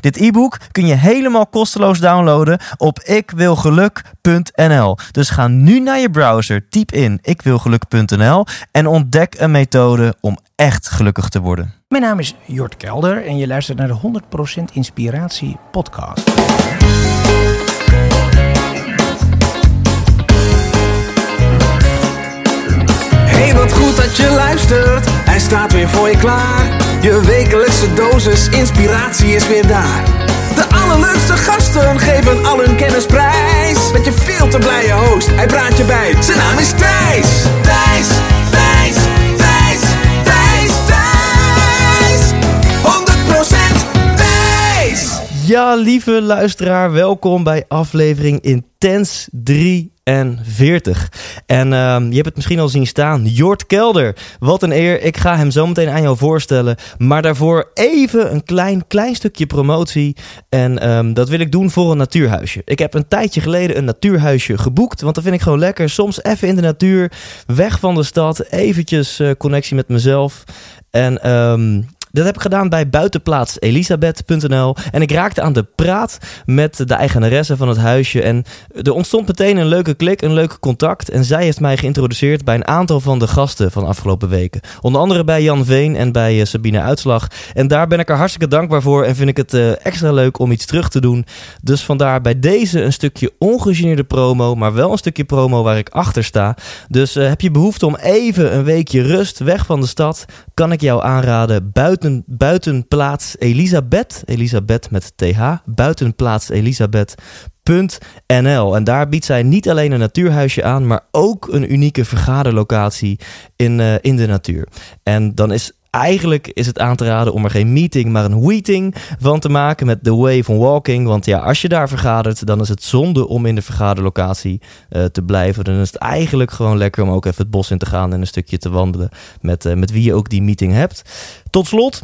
Dit e-book kun je helemaal kosteloos downloaden op ikwilgeluk.nl. Dus ga nu naar je browser, typ in ikwilgeluk.nl en ontdek een methode om echt gelukkig te worden. Mijn naam is Jort Kelder en je luistert naar de 100% Inspiratie podcast. Hey, wat goed dat je luistert. Hij staat weer voor je klaar. Je wekelijkse dosis inspiratie is weer daar. De allerleukste gasten geven al hun kennis prijs. Met je veel te blije host, hij praat je bij. Zijn naam is Thijs. Thijs, Thijs, Thijs, Thijs, Thijs. 100% Thijs. Ja, lieve luisteraar, welkom bij aflevering Intens 43. En ehm, je hebt het misschien al zien staan, Jort Kelder. Wat een eer, ik ga hem zo meteen aan jou voorstellen. Maar daarvoor even een klein, klein stukje promotie. En ehm, dat wil ik doen voor een natuurhuisje. Ik heb een tijdje geleden een natuurhuisje geboekt, want dat vind ik gewoon lekker. Soms even in de natuur, weg van de stad, eventjes eh, connectie met mezelf. En ehm, dat heb ik gedaan bij buitenplaatselisabeth.nl. En ik raakte aan de praat met de eigenaresse van het huisje. En er ontstond meteen een leuke klik, een leuk contact. En zij heeft mij geïntroduceerd bij een aantal van de gasten van de afgelopen weken. Onder andere bij Jan Veen en bij eh, Sabine Uitslag. En daar ben ik er hartstikke dankbaar voor. En vind ik het eh, extra leuk om iets terug te doen. Dus vandaar bij deze een stukje ongegeneerde promo. Maar wel een stukje promo waar ik achter sta. Dus eh, heb je behoefte om even een weekje rust weg van de stad? Kan ik jou aanraden buiten buitenplaats Elisabeth, Elisabeth met TH, buitenplaats Elisabeth.nl. En daar biedt zij niet alleen een natuurhuisje aan, maar ook een unieke vergaderlocatie in, uh, in de natuur. En dan is eigenlijk is het aan te raden om er geen meeting, maar een weeting van te maken met The Way van Walking. Want ja, als je daar vergadert, dan is het zonde om in de vergaderlocatie uh, te blijven. Dan is het eigenlijk gewoon lekker om ook even het bos in te gaan en een stukje te wandelen met, uh, met wie je ook die meeting hebt. Tot slot,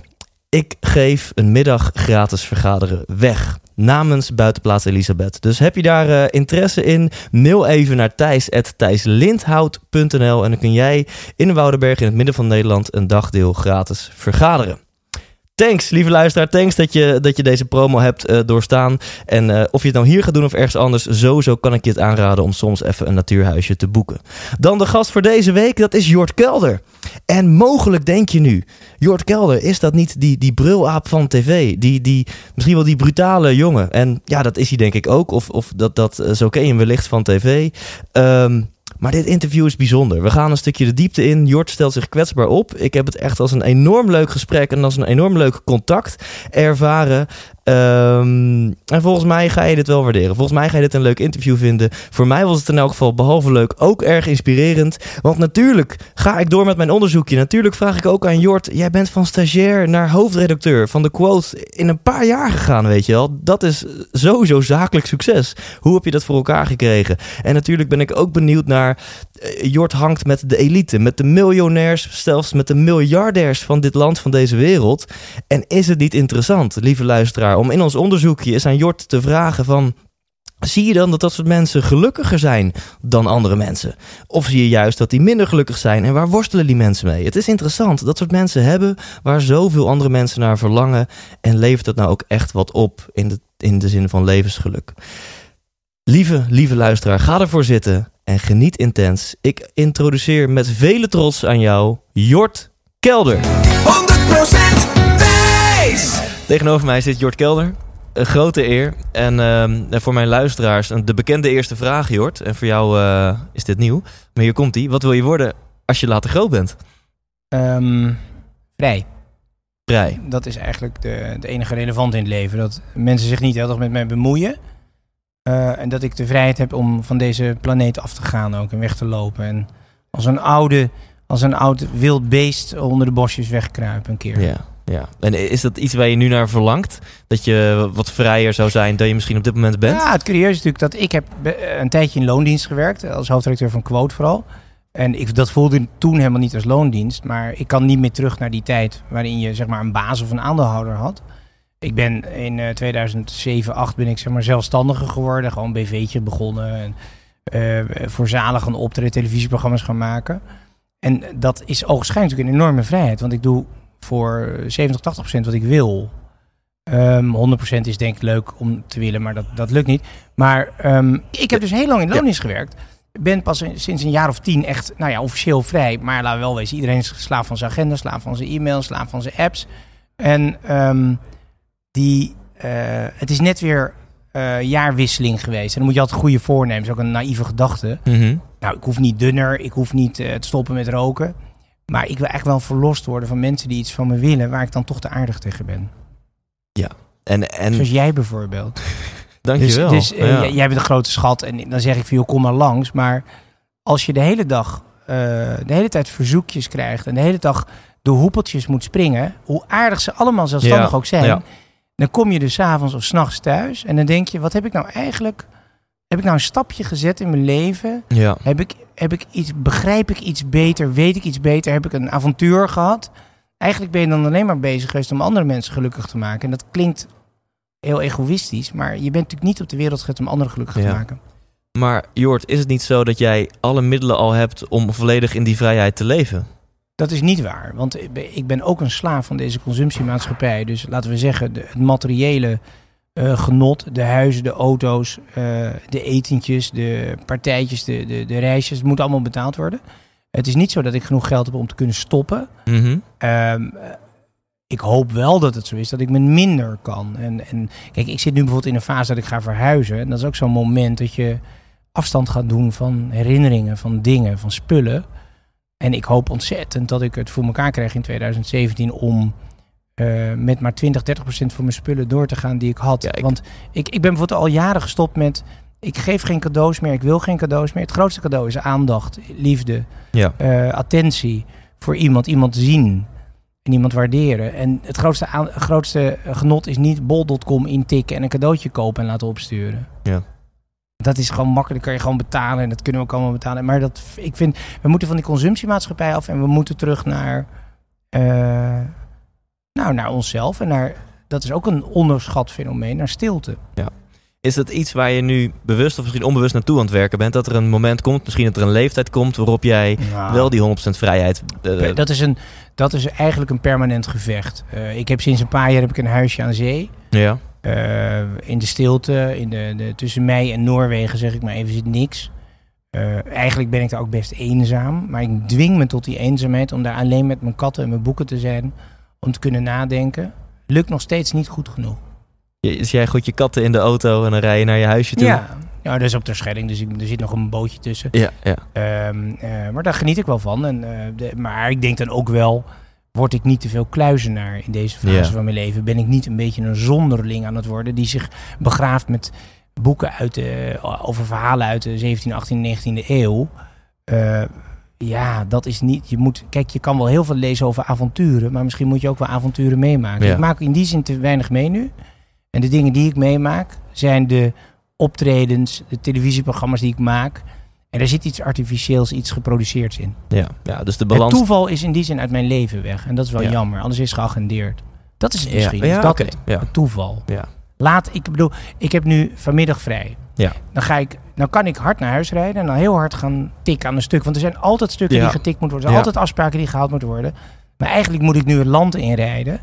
ik geef een middag gratis vergaderen weg. Namens Buitenplaats Elisabeth. Dus heb je daar uh, interesse in? Mail even naar thijs.thijslindhout.nl en dan kun jij in Woudenberg in het midden van Nederland een dagdeel gratis vergaderen. Thanks, lieve luisteraar. Thanks dat je, dat je deze promo hebt uh, doorstaan. En uh, of je het nou hier gaat doen of ergens anders, sowieso kan ik je het aanraden om soms even een natuurhuisje te boeken. Dan de gast voor deze week, dat is Jort Kelder. En mogelijk denk je nu, Jort Kelder, is dat niet die, die brulaap van tv? Die, die, misschien wel die brutale jongen. En ja, dat is hij denk ik ook. Of, of dat, dat, uh, zo ken je hem wellicht van tv. Um, maar dit interview is bijzonder. We gaan een stukje de diepte in. Jort stelt zich kwetsbaar op. Ik heb het echt als een enorm leuk gesprek en als een enorm leuk contact ervaren. Um, en volgens mij ga je dit wel waarderen. Volgens mij ga je dit een leuk interview vinden. Voor mij was het in elk geval behalve leuk ook erg inspirerend. Want natuurlijk ga ik door met mijn onderzoekje. Natuurlijk vraag ik ook aan Jort. Jij bent van stagiair naar hoofdredacteur van de quote in een paar jaar gegaan, weet je wel. Dat is sowieso zakelijk succes. Hoe heb je dat voor elkaar gekregen? En natuurlijk ben ik ook benieuwd naar Jort hangt met de elite, met de miljonairs, zelfs met de miljardairs van dit land, van deze wereld. En is het niet interessant, lieve luisteraar, om in ons onderzoekje eens aan Jort te vragen van... Zie je dan dat dat soort mensen gelukkiger zijn dan andere mensen? Of zie je juist dat die minder gelukkig zijn en waar worstelen die mensen mee? Het is interessant dat soort mensen hebben waar zoveel andere mensen naar verlangen en levert dat nou ook echt wat op in de, in de zin van levensgeluk? Lieve, lieve luisteraar, ga ervoor zitten en geniet intens. Ik introduceer met vele trots aan jou Jort Kelder. 100% Thijs! Tegenover mij zit Jort Kelder. Een grote eer. En uh, voor mijn luisteraars de bekende eerste vraag, Jort. En voor jou uh, is dit nieuw. Maar hier komt die. Wat wil je worden als je later groot bent? Um, vrij. Vrij. Dat is eigenlijk de, de enige relevant in het leven. Dat mensen zich niet heel erg met mij bemoeien. Uh, en dat ik de vrijheid heb om van deze planeet af te gaan ook en weg te lopen. En als een oude, als een oud wild beest onder de bosjes wegkruipen een keer. Ja, Ja. En is dat iets waar je nu naar verlangt? Dat je wat vrijer zou zijn dan je misschien op dit moment bent? Ja, het curieuze is natuurlijk dat ik heb be- een tijdje in loondienst gewerkt. Als hoofdredacteur van Quote vooral. En ik, dat voelde toen helemaal niet als loondienst. Maar ik kan niet meer terug naar die tijd waarin je zeg maar een baas of een aandeelhouder had. Ik ben in eh, 2007, 8 ben ik zeg maar zelfstandiger geworden. Gewoon een BV'tje begonnen. En, eh, voor zalen gaan optreden, televisieprogramma's gaan maken. En dat is ogenschijnlijk een enorme vrijheid. Want ik doe voor 70, 80 procent wat ik wil. Ehm 100% is denk ik leuk om te willen, maar dat, dat lukt niet. Maar ehm, ik heb dus heel lang in loondienst gewerkt. Ik ben pas in- sinds een jaar of tien echt, nou ja, officieel vrij. Maar laten we wel wezen, iedereen is slaaf van zijn agenda, slaaf van zijn e-mail, slaaf van zijn apps. En ehm, die, eh, het is net weer eh, jaarwisseling geweest. En dan moet je altijd goede voornemens, ook een naïeve gedachte. Mhm. Nou, ik hoef niet dunner, ik hoef niet eh, te stoppen met roken. Maar ik wil echt wel verlost worden van mensen die iets van me willen, waar ik dan toch te aardig tegen ben. En, en Zoals jij bijvoorbeeld. dankjewel. Dus, dus eh, Ja. jij, bent een grote schat en dan zeg ik van joh, kom maar langs. Maar als je de hele dag, eh, de hele tijd verzoekjes krijgt en de hele dag door hoepeltjes moet springen, hoe aardig ze allemaal zelfstandig Ja, ook zijn, ja. dan kom je dus avonds of 's nachts thuis en dan denk je, wat heb ik nou eigenlijk, heb ik nou een stapje gezet in mijn leven? ja. Heb ik, heb ik iets, begrijp ik iets beter? Weet ik iets beter? Heb ik een avontuur gehad? Eigenlijk ben je dan alleen maar bezig geweest om andere mensen gelukkig te maken. En dat klinkt heel egoïstisch, maar je bent natuurlijk niet op de wereld gezet om anderen gelukkig Ja. te maken. Maar Jort, is het niet zo dat jij alle middelen al hebt om volledig in die vrijheid te leven? Dat is niet waar, want ik ben- ook een slaaf van deze consumptiemaatschappij. Dus laten we zeggen, de, het materiële eh, genot, de huizen, de auto's, eh, de etentjes, de partijtjes, de, de, de reisjes, het moet allemaal betaald worden. Het is niet zo dat ik genoeg geld heb om te kunnen stoppen. Mhm. Ehm, eh, ik hoop wel dat het zo is dat ik met minder kan. En, en kijk, ik zit nu bijvoorbeeld in een fase dat ik ga verhuizen. En dat is ook zo'n moment dat je afstand gaat doen van herinneringen, van dingen, van spullen. En ik hoop ontzettend dat ik het voor elkaar krijg in 2017 om eh, met maar 20, 30 procent van mijn spullen door te gaan die ik had. Ja, ik- Want ik, ik ben bijvoorbeeld al jaren gestopt met, ik geef geen cadeaus meer, ik wil geen cadeaus meer. Het grootste cadeau is aandacht, liefde, Ja. eh, attentie voor iemand, iemand zien en iemand waarderen. En het grootste, aan, grootste genot is niet bol.com intikken en een cadeautje kopen en laten opsturen. Ja. Dat is gewoon makkelijk, kan je gewoon betalen en dat kunnen we ook allemaal betalen. Maar dat, ik vind, we moeten van die consumptiemaatschappij af en we moeten terug naar, eh, nou, naar onszelf. En naar, dat is ook een onderschat fenomeen, naar stilte. Is dat iets waar je nu bewust of misschien onbewust naartoe aan het werken bent? Dat er een moment komt, misschien dat er een leeftijd komt waarop jij wel die 100% vrijheid... eh, dat, is een, dat is eigenlijk een permanent gevecht. Eh, ik heb sinds een paar jaar heb ik een huisje aan zee. ja. Eh, in de stilte, in de, de, tussen mij en Noorwegen zeg ik maar even zit niks. Eigenlijk ben ik daar ook best eenzaam. Maar ik dwing me tot die eenzaamheid om daar alleen met mijn katten en mijn boeken te zijn. Om te kunnen nadenken. Lukt nog steeds niet goed genoeg. Dus jij gooit je katten in de auto en dan rij je naar je huisje toe? Ja, ja, dat is op Terschelling, dus ik, er zit nog een bootje tussen. Ja, ja. Ehm, eh, maar daar geniet ik wel van. En, eh, de, maar ik denk dan ook wel, word ik niet te veel kluizenaar in deze fase Ja. van mijn leven? Ben ik niet een beetje een zonderling aan het worden die zich begraaft met boeken uit de, over verhalen uit de 17e, 18e, 19e eeuw? Eh, ja, dat is niet. Je moet, kijk, je kan wel heel veel lezen over avonturen, maar misschien moet je ook wel avonturen meemaken. Ja. Ik maak in die zin te weinig mee nu. En de dingen die ik meemaak zijn de optredens, de televisieprogramma's die ik maak. En daar zit iets artificieels, iets geproduceerds in. ja. ja dus de Het balans... toeval is in die zin uit mijn leven weg. En dat is wel Ja. jammer, anders is het geagendeerd. Dat is het Ja, misschien. ja, is dat het? ja. Het toeval. Ja. Laat, ik bedoel, ik heb nu vanmiddag vrij. Ja. Dan, ga ik, dan kan ik hard naar huis rijden en dan heel hard gaan tikken aan een stuk. Want er zijn altijd stukken Ja. die getikt moeten worden. Er zijn Ja. altijd afspraken die gehaald moeten worden. Maar eigenlijk moet ik nu het land inrijden,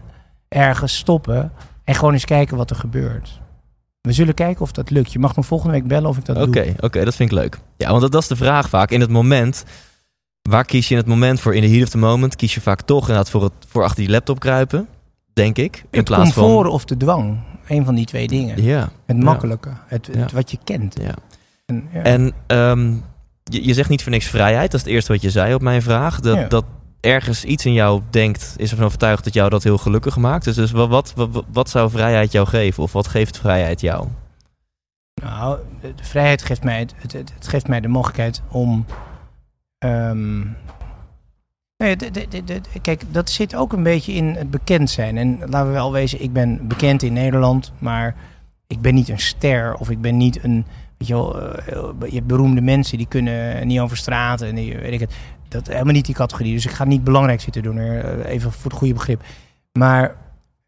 ergens stoppen en gewoon eens kijken wat er gebeurt. We zullen kijken of dat lukt. Je mag me volgende week bellen of ik dat Oké, doe. oké, dat vind ik leuk. Ja, want dat, dat is de vraag vaak. In het moment, waar kies je in het moment voor? In de heat of the moment kies je vaak toch inderdaad voor, het, voor achter die laptop kruipen, denk ik. In Het plaats comfort van... of de dwang. Een van die twee dingen. Ja, Het makkelijke. Het, het Ja. wat je kent. ja. En, ja. En ehm, je, je zegt niet voor niks vrijheid. Dat is het eerste wat je zei op mijn vraag. Dat, dat ergens iets in jou denkt, is ervan overtuigd dat jou dat heel gelukkig maakt. Dus, dus wat, wat, wat, wat zou vrijheid jou geven? Of wat geeft vrijheid jou? Nou, de, vrijheid geeft mij, het, het, het, het geeft mij de mogelijkheid om. ehm, Nee, de- de- de- de- kijk, dat zit ook een beetje in het bekend zijn. En laten we wel wezen, ik ben bekend in Nederland, maar ik ben niet een ster of ik ben niet een, weet je wel, eh, je hebt beroemde mensen die kunnen niet over straat en die, weet ik het. Dat helemaal niet die categorie. Dus ik ga niet belangrijk zitten doen, er, eh, even voor het goede begrip. Maar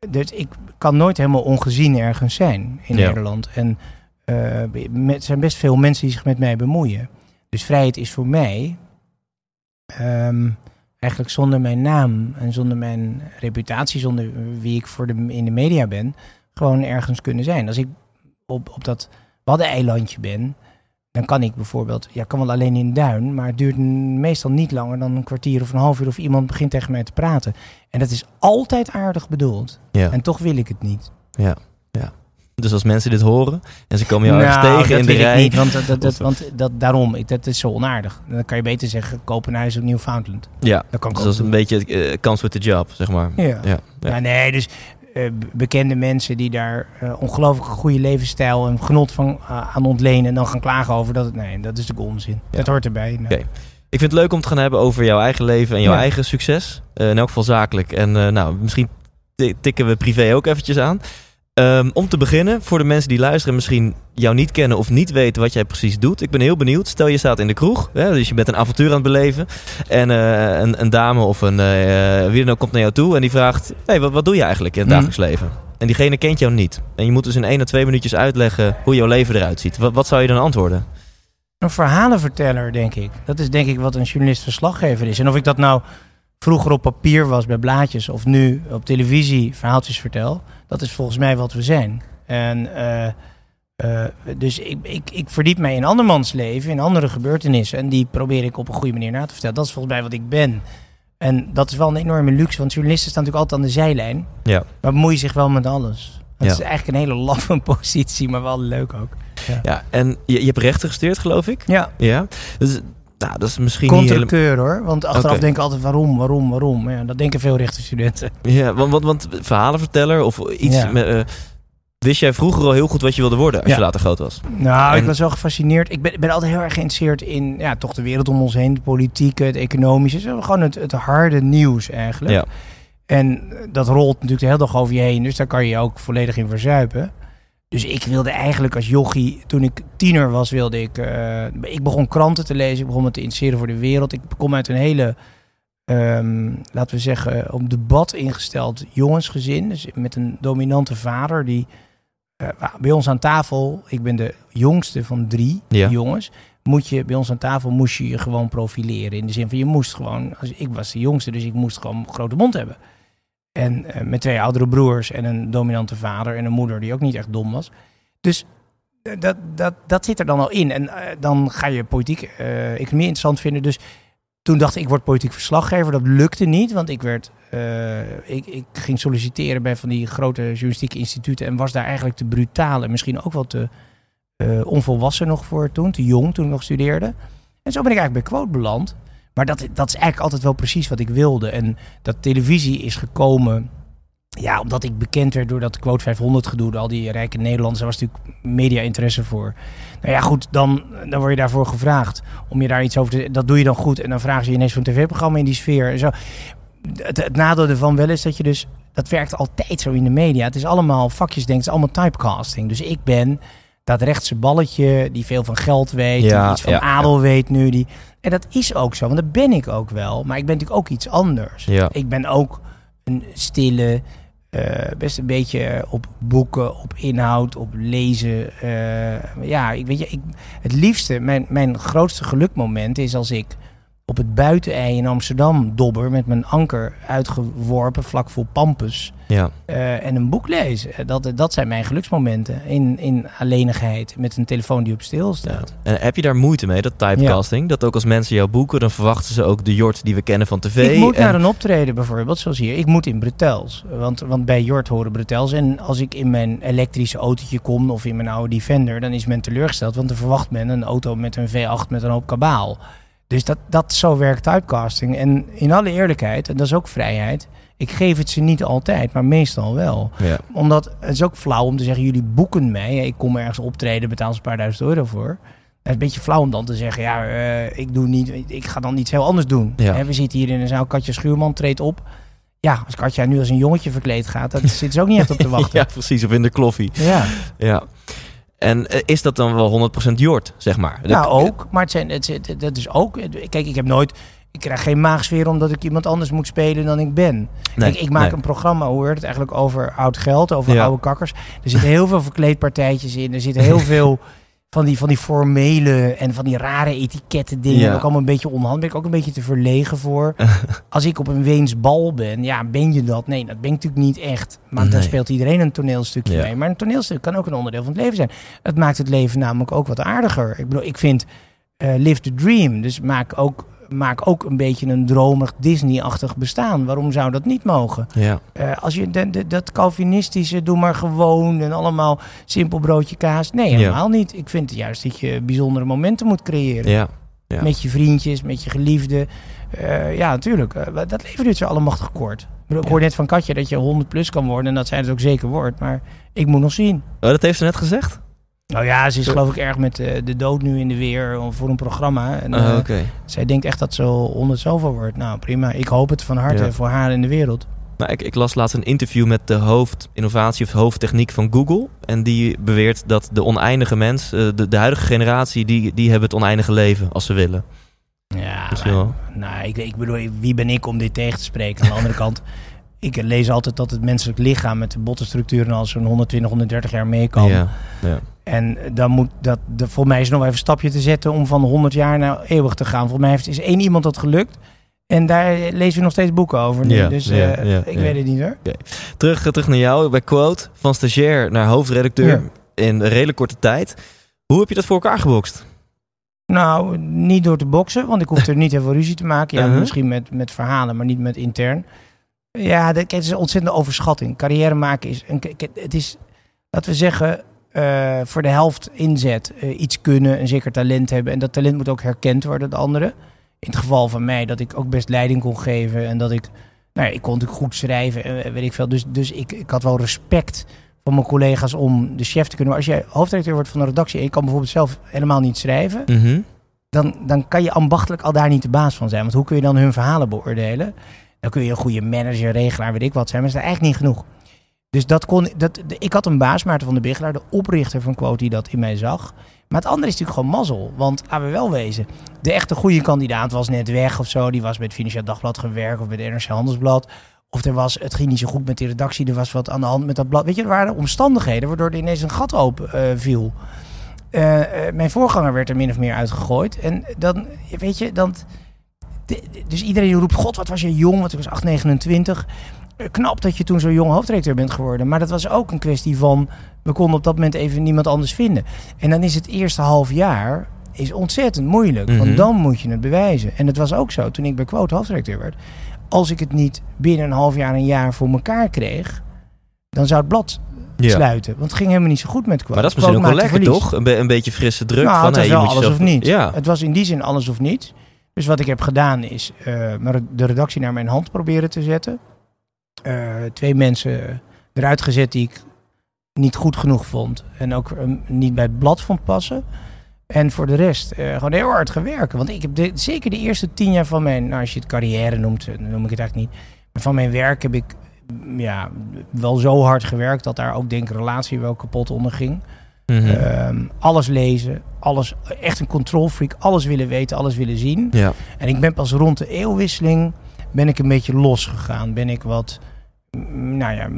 dus ik kan nooit helemaal ongezien ergens zijn in Ja. Nederland. En eh, er zijn best veel mensen die zich met mij bemoeien. Dus vrijheid is voor mij ehm, eigenlijk zonder mijn naam en zonder mijn reputatie, zonder wie ik voor de, in de media ben, gewoon ergens kunnen zijn. Als ik op, op dat Waddeneilandje ben, dan kan ik bijvoorbeeld, ja, kan wel alleen in de duin, maar het duurt meestal niet langer dan een kwartier of een half uur of iemand begint tegen mij te praten. En dat is altijd aardig bedoeld. Ja. En toch wil ik het niet. Dus als mensen dit horen en ze komen jou Nou, ergens tegen in de rij. Niet, want dat, dat, dat, want dat, daarom, dat is zo onaardig. Dan kan je beter zeggen, huis op Newfoundland. Ja, Dat kan dus dat is een beetje eh, kans with the job, zeg maar. Ja. Ja, ja. Ja, nee, dus eh, bekende mensen die daar eh, ongelooflijk goede levensstijl en genot van aan ontlenen en dan gaan klagen over dat het, nee, dat is natuurlijk onzin. Ja. Dat hoort erbij. Nou, Oké. Ik vind het leuk om te gaan hebben over jouw eigen leven en jouw Ja. eigen succes. In elk geval zakelijk. En nou, misschien ti- tikken we privé ook eventjes aan. Ehm, om te beginnen, voor de mensen die luisteren en misschien jou niet kennen of niet weten wat jij precies doet. Ik ben heel benieuwd. Stel je staat in de kroeg, hè, dus je bent een avontuur aan het beleven. En eh, een, een dame of een, eh, wie dan ook komt naar jou toe en die vraagt... Hey, wat, wat doe je eigenlijk in het Mhm. dagelijks leven? En diegene kent jou niet. En je moet dus in één of twee minuutjes uitleggen hoe jouw leven eruit ziet. Wat, wat zou je dan antwoorden? Een verhalenverteller, denk ik. Dat is denk ik wat een journalist-verslaggever is. En of ik dat nou vroeger op papier was bij blaadjes of nu op televisie verhaaltjes vertel, dat is volgens mij wat we zijn. En eh, eh, dus ik, ik, ik verdiep mij in andermans leven, in andere gebeurtenissen. En die probeer ik op een goede manier na te vertellen. Dat is volgens mij wat ik ben. En dat is wel een enorme luxe, want journalisten staan natuurlijk altijd aan de zijlijn. Ja. Maar bemoeien zich wel met alles. Het Ja. is eigenlijk een hele laffe positie, maar wel leuk ook. Ja, en je, je hebt rechten gestudeerd, geloof ik? Ja, Ja. Dus, nou, dat is misschien. Contracteur hoor. Want achteraf Oké. denken altijd waarom, waarom, waarom. Ja, dat denken veel rechtenstudenten. Ja, want, want, want verhalenverteller of iets... Ja. Met, eh, wist jij vroeger al heel goed wat je wilde worden als Ja. je later groot was? Nou, En- ik was wel gefascineerd. Ik ben, ben altijd heel erg geïnteresseerd in ja, toch de wereld om ons heen. De politieke, het economische. Gewoon het, het harde nieuws eigenlijk. Ja. En eh, dat rolt natuurlijk de hele dag over je heen. Dus daar kan je je ook volledig in verzuipen. Dus ik wilde eigenlijk als jochie, toen ik tiener was, wilde ik... eh, ik begon kranten te lezen. Ik begon me te interesseren voor de wereld. Ik kom uit een hele, ehm, laten we zeggen, op debat ingesteld jongensgezin. Dus met een dominante vader die eh, bij ons aan tafel... Ik ben de jongste van drie Ja. jongens. Moet je, bij ons aan tafel moest je je gewoon profileren. In de zin van je moest gewoon... Als, ik was de jongste, dus ik moest gewoon een grote mond hebben. En eh, met twee oudere broers en een dominante vader en een moeder die ook niet echt dom was. Dus dat, dat, dat zit er dan al in. En eh, dan ga je politiek, eh, economie interessant vinden. Dus toen dacht ik, ik word politiek verslaggever. Dat lukte niet, want ik, werd, ik, ik ging solliciteren bij van die grote journalistieke instituten. En was daar eigenlijk te brutaal en misschien ook wel te onvolwassen nog voor toen. Te jong toen ik nog studeerde. En zo ben ik eigenlijk bij Quote beland. Maar dat, dat is eigenlijk altijd wel precies wat ik wilde. En dat televisie is gekomen. Ja, omdat ik bekend werd door dat Quote 500 gedoe. Al die rijke Nederlanders. Was natuurlijk media interesse voor. Nou ja, goed, dan, dan word je daarvoor gevraagd. Om je daar iets over te... Dat doe je dan goed. En dan vragen ze je ineens een tv-programma in die sfeer. En zo. Het, het nadeel ervan wel is dat je dus... Dat werkt altijd zo in de media. Het is allemaal vakjes denken. Het is allemaal typecasting. Dus ik ben dat rechtse balletje die veel van geld weet. Ja, die iets van ja, adel weet nu. Die, en dat is ook zo, want dat ben ik ook wel. Maar ik ben natuurlijk ook iets anders. Ja. Ik ben ook een stille, eh, best een beetje op boeken, op inhoud, op lezen. eh, ja, ik weet je, ik, het liefste, mijn, mijn grootste gelukmoment is als ik op het buitenei in Amsterdam dobber met mijn anker uitgeworpen vlak voor Pampus. Ja. eh, en een boek lezen. Eh, Dat, dat zijn mijn geluksmomenten. In, in alleenigheid. Met een telefoon die op stil staat. En heb je daar moeite mee, dat typecasting? Dat ook als mensen jou boeken, dan verwachten ze ook de Jort die we kennen van tv. Ik moet en- naar een optreden bijvoorbeeld, zoals hier. Ik moet in Bretels. Want, want bij Jort horen Bretels. En als ik in mijn elektrische autootje kom of in mijn oude Defender, dan is men teleurgesteld. Want dan verwacht men een auto met een V8 met een hoop kabaal. Dus dat, dat zo werkt typecasting. En in alle eerlijkheid, en dat is ook vrijheid. Ik geef het ze niet altijd, maar meestal wel. Ja. Omdat het is ook flauw om te zeggen, jullie boeken mij. Ik kom ergens optreden, betaal ze een paar duizend euro voor. Het is een beetje flauw om dan te zeggen, ja, eh, ik, doe niet, ik ga dan iets heel anders doen. Ja. We zitten hier in een zaal, Katja Schuurman treedt op. Ja, als Katja nu als een jongetje verkleed gaat, dat zit ze ook niet echt op te wachten. ja, precies. Of in de kloffie. ja. Ja. En eh, is dat dan wel 100% Jort, zeg maar? Nou, ook. Maar het zijn, het, het- dat is ook... Kijk, ik heb nooit... Ik krijg geen maagsfeer omdat ik iemand anders moet spelen dan ik ben. Nee, Kijk, ik maak nee. een programma, hoe heet het eigenlijk, over oud geld, over Ja. oude kakkers. Er zitten heel veel verkleedpartijtjes in. Er zitten heel veel van die, van die formele en van die rare etiketten dingen. Ja. Ook allemaal een beetje onhandig. Ben ik ook een beetje te verlegen voor. Als ik op een Weens bal ben, ja, ben je dat? Nee, dat ben ik natuurlijk niet echt. Maar Nee. daar speelt iedereen een toneelstukje Ja. mee. Maar een toneelstuk kan ook een onderdeel van het leven zijn. Het maakt het leven namelijk ook wat aardiger. Ik bedoel, ik vind eh, Live the Dream. Dus maak ook, maak ook een beetje een dromig Disney-achtig bestaan. Waarom zou dat niet mogen? Ja. Eh, als je de, de- dat Calvinistische, doe maar gewoon en allemaal simpel broodje kaas. Nee, Ja. helemaal niet. Ik vind juist dat je bijzondere momenten moet creëren. Ja. Ja. Met je vriendjes, met je geliefden. Eh, ja, natuurlijk. Eh, dat leven duurt zo allemachtig kort. Ik hoor net van Katje dat je 100 plus kan worden. En dat zij het ook zeker wordt. Maar ik moet nog zien. Oh, dat heeft ze net gezegd? Nou ja, ze is geloof ik erg met eh, de dood nu in de weer eh, voor een programma. En, eh, Oh, Oké. Zij denkt echt dat ze 100 zoveel wordt. Nou, prima. Ik hoop het van harte Ja. voor haar in de wereld. Nou, ik, ik las laatst een interview met de hoofdinnovatie of hoofdtechniek van Google. En die beweert dat de oneindige mens, eh, de, de huidige generatie, die, die hebben het oneindige leven als ze willen. Ja, maar- nou, ik, ik bedoel, wie ben ik om dit tegen te spreken? Aan de andere kant, ik lees altijd dat het menselijk lichaam met de bottenstructuren al zo'n 120, 130 jaar mee kan. Ja. ja. En dan moet dat, de, voor mij is nog even een stapje te zetten om van 100 jaar naar eeuwig te gaan. Voor mij heeft, is één iemand dat gelukt. En daar lezen we nog steeds boeken over. nu. Ja, dus ja, eh, ja, ik weet het niet hoor. Terug, terug naar jou, bij Quote. Van stagiair naar hoofdredacteur in een redelijk korte tijd. Hoe heb je dat voor elkaar gebokst? Nou, niet door te boksen, want ik hoef er niet heel veel ruzie te maken. Ja, Uh-huh. misschien met, met verhalen, maar niet met intern. Ja, dat, kijk, het is een ontzettende overschatting. Carrière maken is, een, het is, laten we zeggen, eh, voor de helft inzet. Eh, iets kunnen, een zeker talent hebben. En dat talent moet ook herkend worden door de anderen. In het geval van mij, dat ik ook best leiding kon geven. En dat ik, nou ja, ik kon natuurlijk goed schrijven en eh, weet ik veel. Dus, dus ik, ik had wel respect van mijn collega's om de chef te kunnen. Maar als jij hoofdredacteur wordt van een redactie en je kan bijvoorbeeld zelf helemaal niet schrijven Mhm. dan, dan kan je ambachtelijk al daar niet de baas van zijn. Want hoe kun je dan hun verhalen beoordelen? Dan kun je een goede manager, regelaar, weet ik wat zijn. Maar dat is eigenlijk niet genoeg. Dus dat kon, dat, de- ik had een baas, Maarten van der Bigelaar, de oprichter van Quote, die dat in mij zag. Maar het andere is natuurlijk gewoon mazzel. Want laten we wel wezen, de echte goede kandidaat was net weg of zo. Die was bij het Financieel Dagblad gewerkt of bij het NRC Handelsblad. Of er was, het ging niet zo goed met die redactie, er was wat aan de hand met dat blad. Weet je, er waren omstandigheden waardoor er ineens een gat open eh, viel. Eh, eh, mijn voorganger werd er min of meer uitgegooid. En dan, weet je, dan... de- dus iedereen roept, god, wat was je jong, want ik was 8, 29. Knap dat je toen zo jong hoofdredacteur bent geworden. Maar dat was ook een kwestie van, we konden op dat moment even niemand anders vinden. En dan is het eerste half jaar is ontzettend moeilijk. Mhm. Want dan moet je het bewijzen. En het was ook zo, toen ik bij Quote hoofdredacteur werd. Als ik het niet binnen een half jaar, een jaar voor elkaar kreeg... dan zou het blad Ja. sluiten. Want het ging helemaal niet zo goed met Quote. Maar dat is misschien ook wel lekker, toch? Een, be- een beetje frisse druk. Nou, van, het was hey, wel alles jezelf- of niet. Ja. Het was in die zin alles of niet. Dus wat ik heb gedaan is eh, de redactie naar mijn hand proberen te zetten. Eh, twee mensen eruit gezet die ik niet goed genoeg vond. En ook eh, niet bij het blad vond passen. En voor de rest eh, gewoon heel hard gewerkt. Want ik heb de- zeker de eerste tien jaar van mijn, nou, als je het carrière noemt, eh, dan noem ik het eigenlijk niet. Maar van mijn werk heb ik mm, ja, wel zo hard gewerkt dat daar ook denk ik relatie wel kapot onder ging. Mhm. Ehm, alles lezen, alles, echt een control freak, alles willen weten, alles willen zien. ja. En ik ben pas rond de eeuwwisseling, ben ik een beetje losgegaan. Ben ik wat, nou ja,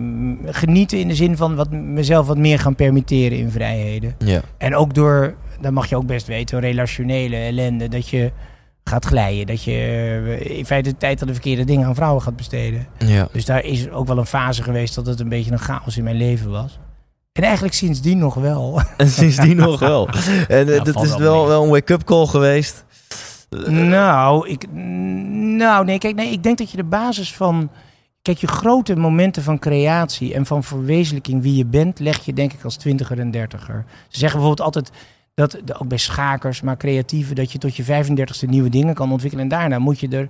genieten in de zin van wat, mezelf wat meer gaan permitteren in vrijheden. Ja. En ook door, dat mag je ook best weten, relationele ellende, dat je gaat glijden. Dat je eh, in feite de tijd aan de verkeerde dingen aan vrouwen gaat besteden. Ja. Dus daar is ook wel een fase geweest dat het een beetje een chaos in mijn leven was. En eigenlijk sindsdien nog wel. En sindsdien nog wel. En eh, Ja, dat is wel wel, mee. wel een wake-up call geweest. nou, ik, nou, nee, kijk, nee, ik denk dat je de basis van. Kijk, je grote momenten van creatie en van verwezenlijking wie je bent, leg je denk ik als twintiger en dertiger. Ze zeggen bijvoorbeeld altijd dat, ook bij schakers, maar creatieven, dat je tot je 35ste nieuwe dingen kan ontwikkelen. En daarna moet je er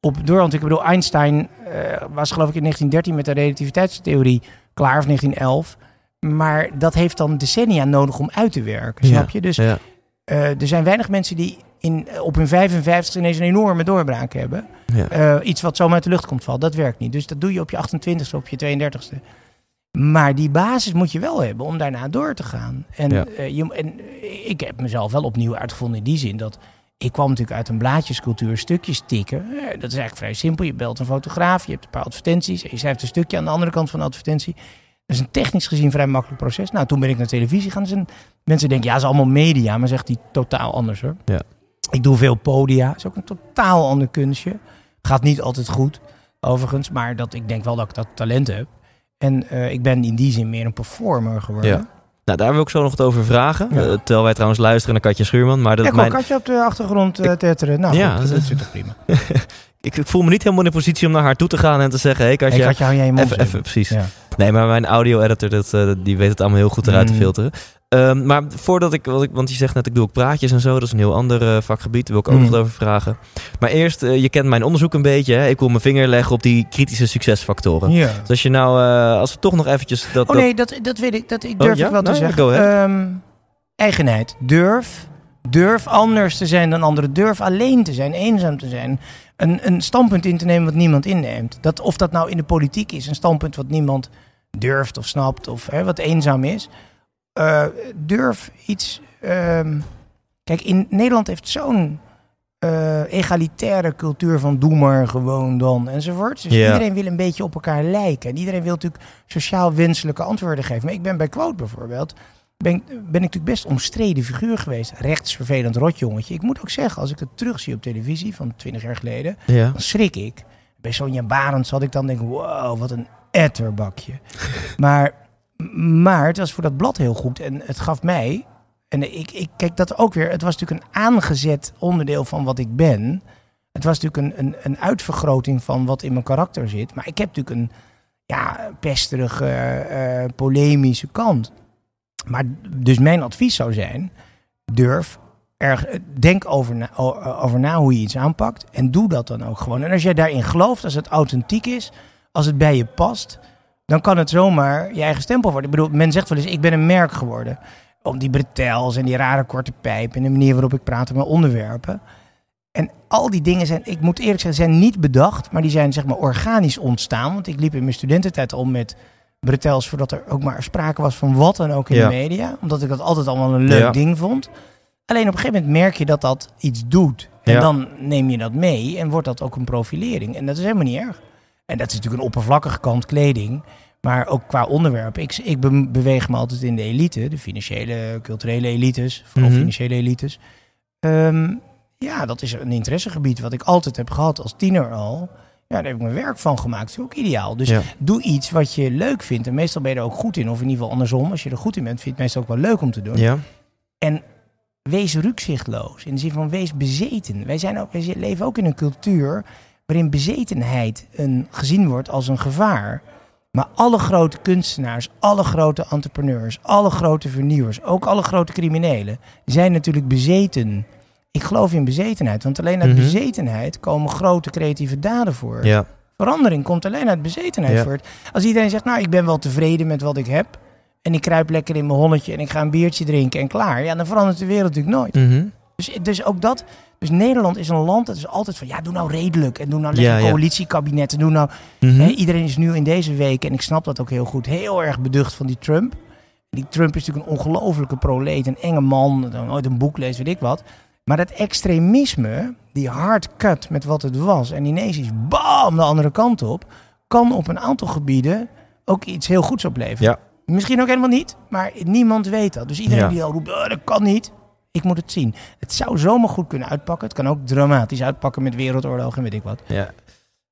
op doorontwikkelen. Ik bedoel, Einstein eh, was geloof ik in 1913 met de relativiteitstheorie klaar, of 1911. Maar dat heeft dan decennia nodig om uit te werken, snap je? Dus Ja. eh, er zijn weinig mensen die in, op hun 55 ineens een enorme doorbraak hebben. Ja. Eh, iets wat zomaar uit de lucht komt vallen, dat werkt niet. Dus dat doe je op je 28ste, op je 32ste. Maar die basis moet je wel hebben om daarna door te gaan. En, Ja. eh, je, en ik heb mezelf wel opnieuw uitgevonden in die zin dat ik kwam natuurlijk uit een blaadjescultuur, stukjes tikken. Eh, dat is eigenlijk vrij simpel. Je belt een fotograaf, je hebt een paar advertenties en je schrijft een stukje aan de andere kant van de advertentie. Dat is een technisch gezien vrij makkelijk proces. Nou, toen ben ik naar televisie gaan. Dus mensen denken, ja, het is allemaal media, maar zegt die totaal anders hoor. Ja. Ik doe veel podia, is ook een totaal ander kunstje. Gaat niet altijd goed, overigens, maar dat, ik denk wel dat ik dat talent heb. En eh, ik ben in die zin meer een performer geworden. Ja. Nou, daar wil ik zo nog wat over vragen. Ja. Eh, terwijl wij trouwens luisteren naar Katja Schuurman. Maar dat Ja, mijn... Katje op de achtergrond eh tetteren. Nou, Ja, goed, dat dat, is toch prima. ik, ik voel me niet helemaal in de positie om naar haar toe te gaan en te zeggen... Hé hey, Katja, Hey, Katje, hou jij je mond even, even, precies. Ja. Nee, maar mijn audio-editor, dat, die weet het allemaal heel goed eruit te Mm. filteren. Ehm, maar voordat ik, wat ik, want je zegt net, ik doe ook praatjes en zo. Dat is een heel ander eh, vakgebied. Daar wil ik ook nog wat over vragen. Maar eerst, eh, je kent mijn onderzoek een beetje. Hè? Ik wil mijn vinger leggen op die kritische succesfactoren. Ja. Dus als je nou, eh, als we toch nog eventjes... Dat, Oh nee, dat, dat weet ik. Dat ik durf ja? ik wel te Nou, zeggen. Ehm, eigenheid. Durf. Durf anders te zijn dan anderen. Durf alleen te zijn, eenzaam te zijn. Een, een standpunt in te nemen wat niemand inneemt. Dat, of dat nou in de politiek is, een standpunt wat niemand durft of snapt. Of hè, wat eenzaam is. Eh, durf iets... ehm, kijk, in Nederland heeft zo'n eh, egalitaire cultuur van doe maar gewoon dan enzovoort. Dus iedereen wil een beetje op elkaar lijken. En iedereen wil natuurlijk sociaal wenselijke antwoorden geven. Maar ik ben bij Quote bijvoorbeeld, ben, ben ik natuurlijk best omstreden figuur geweest. Rechtsvervelend rotjongetje. Ik moet ook zeggen, als ik het terugzie op televisie van 20 jaar geleden, dan schrik ik. Bij Sonja Barends had ik dan denk, wow, wat een etterbakje. maar, maar het was voor dat blad heel goed. En het gaf mij, en ik, ik kijk dat ook weer, het was natuurlijk een aangezet onderdeel van wat ik ben. Het was natuurlijk een, een, een uitvergroting van wat in mijn karakter zit. Maar ik heb natuurlijk een ja, pesterige, eh, eh, polemische kant. Maar dus mijn advies zou zijn, durf erg, denk over na, over na hoe je iets aanpakt. En doe dat dan ook gewoon. En als jij daarin gelooft, als het authentiek is, als het bij je past, dan kan het zomaar je eigen stempel worden. Ik bedoel, men zegt wel eens, ik ben een merk geworden. Om die bretels en die rare korte pijp en de manier waarop ik praat over mijn onderwerpen. En al die dingen zijn, ik moet eerlijk zeggen, zijn niet bedacht, maar die zijn zeg maar organisch ontstaan. Want ik liep in mijn studententijd om met bretels voordat er ook maar sprake was van wat dan ook in Ja. de media. Omdat ik dat altijd allemaal een leuk Ja. ding vond. Alleen op een gegeven moment merk je dat dat iets doet. En Ja. dan neem je dat mee en wordt dat ook een profilering. En dat is helemaal niet erg. En dat is natuurlijk een oppervlakkige kant kleding. Maar ook qua onderwerp. Ik, ik be- beweeg me altijd in de elite. De financiële, culturele elites. Vooral Mhm. financiële elites. Ehm, ja, dat is een interessegebied wat ik altijd heb gehad als tiener al. Ja, daar heb ik mijn werk van gemaakt. Dat is ook ideaal. Dus Ja. doe iets wat je leuk vindt. En meestal ben je er ook goed in. Of in ieder geval andersom. Als je er goed in bent, vind je het meestal ook wel leuk om te doen. Ja. En wees rukzichtloos. In de zin van wees bezeten. Wij, zijn ook, wij leven ook in een cultuur waarin bezetenheid een, gezien wordt als een gevaar. Maar alle grote kunstenaars, alle grote entrepreneurs, alle grote vernieuwers, ook alle grote criminelen, zijn natuurlijk bezeten. Ik geloof in bezetenheid, want alleen uit Mhm. bezetenheid komen grote creatieve daden voor. Ja. Verandering komt alleen uit bezetenheid Ja. voort. Als iedereen zegt, nou, ik ben wel tevreden met wat ik heb. En ik kruip lekker in mijn holletje en ik ga een biertje drinken en klaar. Ja, dan verandert de wereld natuurlijk nooit. Mhm. Dus, dus ook dat. Dus Nederland is een land dat is altijd van, ja, doe nou redelijk. En doe nou lekker Ja, ja. coalitiekabinetten. Doe nou... Mhm. Hè, iedereen is nu in deze week, en ik snap dat ook heel goed, heel erg beducht van die Trump. Die Trump is natuurlijk een ongelofelijke proleet, een enge man, dat nooit een boek leest, weet ik wat. Maar dat extremisme, die hard cut met wat het was, en ineens is bam de andere kant op, kan op een aantal gebieden ook iets heel goeds opleveren. Ja. Misschien ook helemaal niet, maar niemand weet dat. Dus iedereen Ja. die al roept, "Oh, dat kan niet, ik moet het zien. Het zou zomaar goed kunnen uitpakken. Het kan ook dramatisch uitpakken met wereldoorlog en weet ik wat. Ja.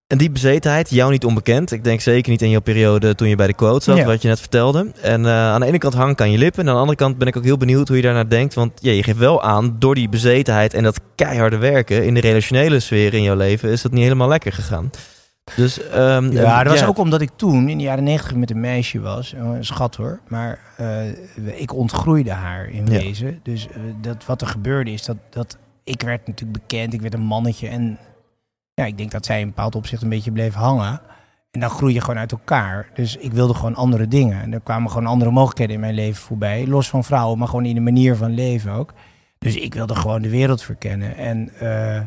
En die bezetenheid, jou niet onbekend. Ik denk zeker niet in jouw periode toen je bij de quote zat, Ja. wat je net vertelde. En eh, aan de ene kant hangt aan je lippen. En aan de andere kant ben ik ook heel benieuwd hoe je daarnaar denkt. Want ja, je geeft wel aan, door die bezetenheid en dat keiharde werken in de relationele sfeer in jouw leven, is dat niet helemaal lekker gegaan. Dus, ehm, Ja, dat was ook omdat ik toen in de jaren negentig met een meisje was. Een schat hoor. Maar eh, ik ontgroeide haar in Ja. wezen. Dus eh, dat, wat er gebeurde is dat, dat ik werd natuurlijk bekend. Ik werd een mannetje. En ja, ik denk dat zij in een bepaald opzicht een beetje bleef hangen. En dan groei je gewoon uit elkaar. Dus ik wilde gewoon andere dingen. En er kwamen gewoon andere mogelijkheden in mijn leven voorbij. Los van vrouwen, maar gewoon in de manier van leven ook. Dus ik wilde gewoon de wereld verkennen. En eh,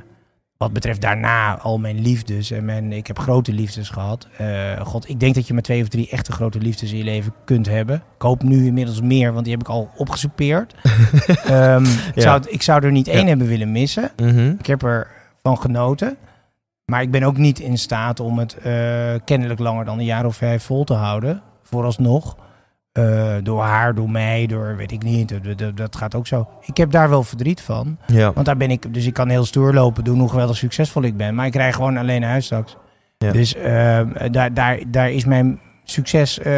wat betreft daarna al mijn liefdes. En mijn, ik heb grote liefdes gehad. Eh, God, ik denk dat je maar twee of drie echte grote liefdes in je leven kunt hebben. Ik hoop nu inmiddels meer, want die heb ik al opgesoupeerd. Ehm, ik, Ja. zou, ik zou er niet één Ja. hebben willen missen. Mhm. Ik heb er van genoten. Maar ik ben ook niet in staat om het eh, kennelijk langer dan een jaar of vijf vol te houden. Vooralsnog. Eh, door haar, door mij, door weet ik niet. Dat, gaat ook zo. Ik heb daar wel verdriet van. Ja. Want daar ben ik, dus ik kan heel stoer lopen doen hoe geweldig succesvol ik ben. Maar ik krijg gewoon alleen huis. Ja. Dus eh, daar, daar, daar is mijn succes eh,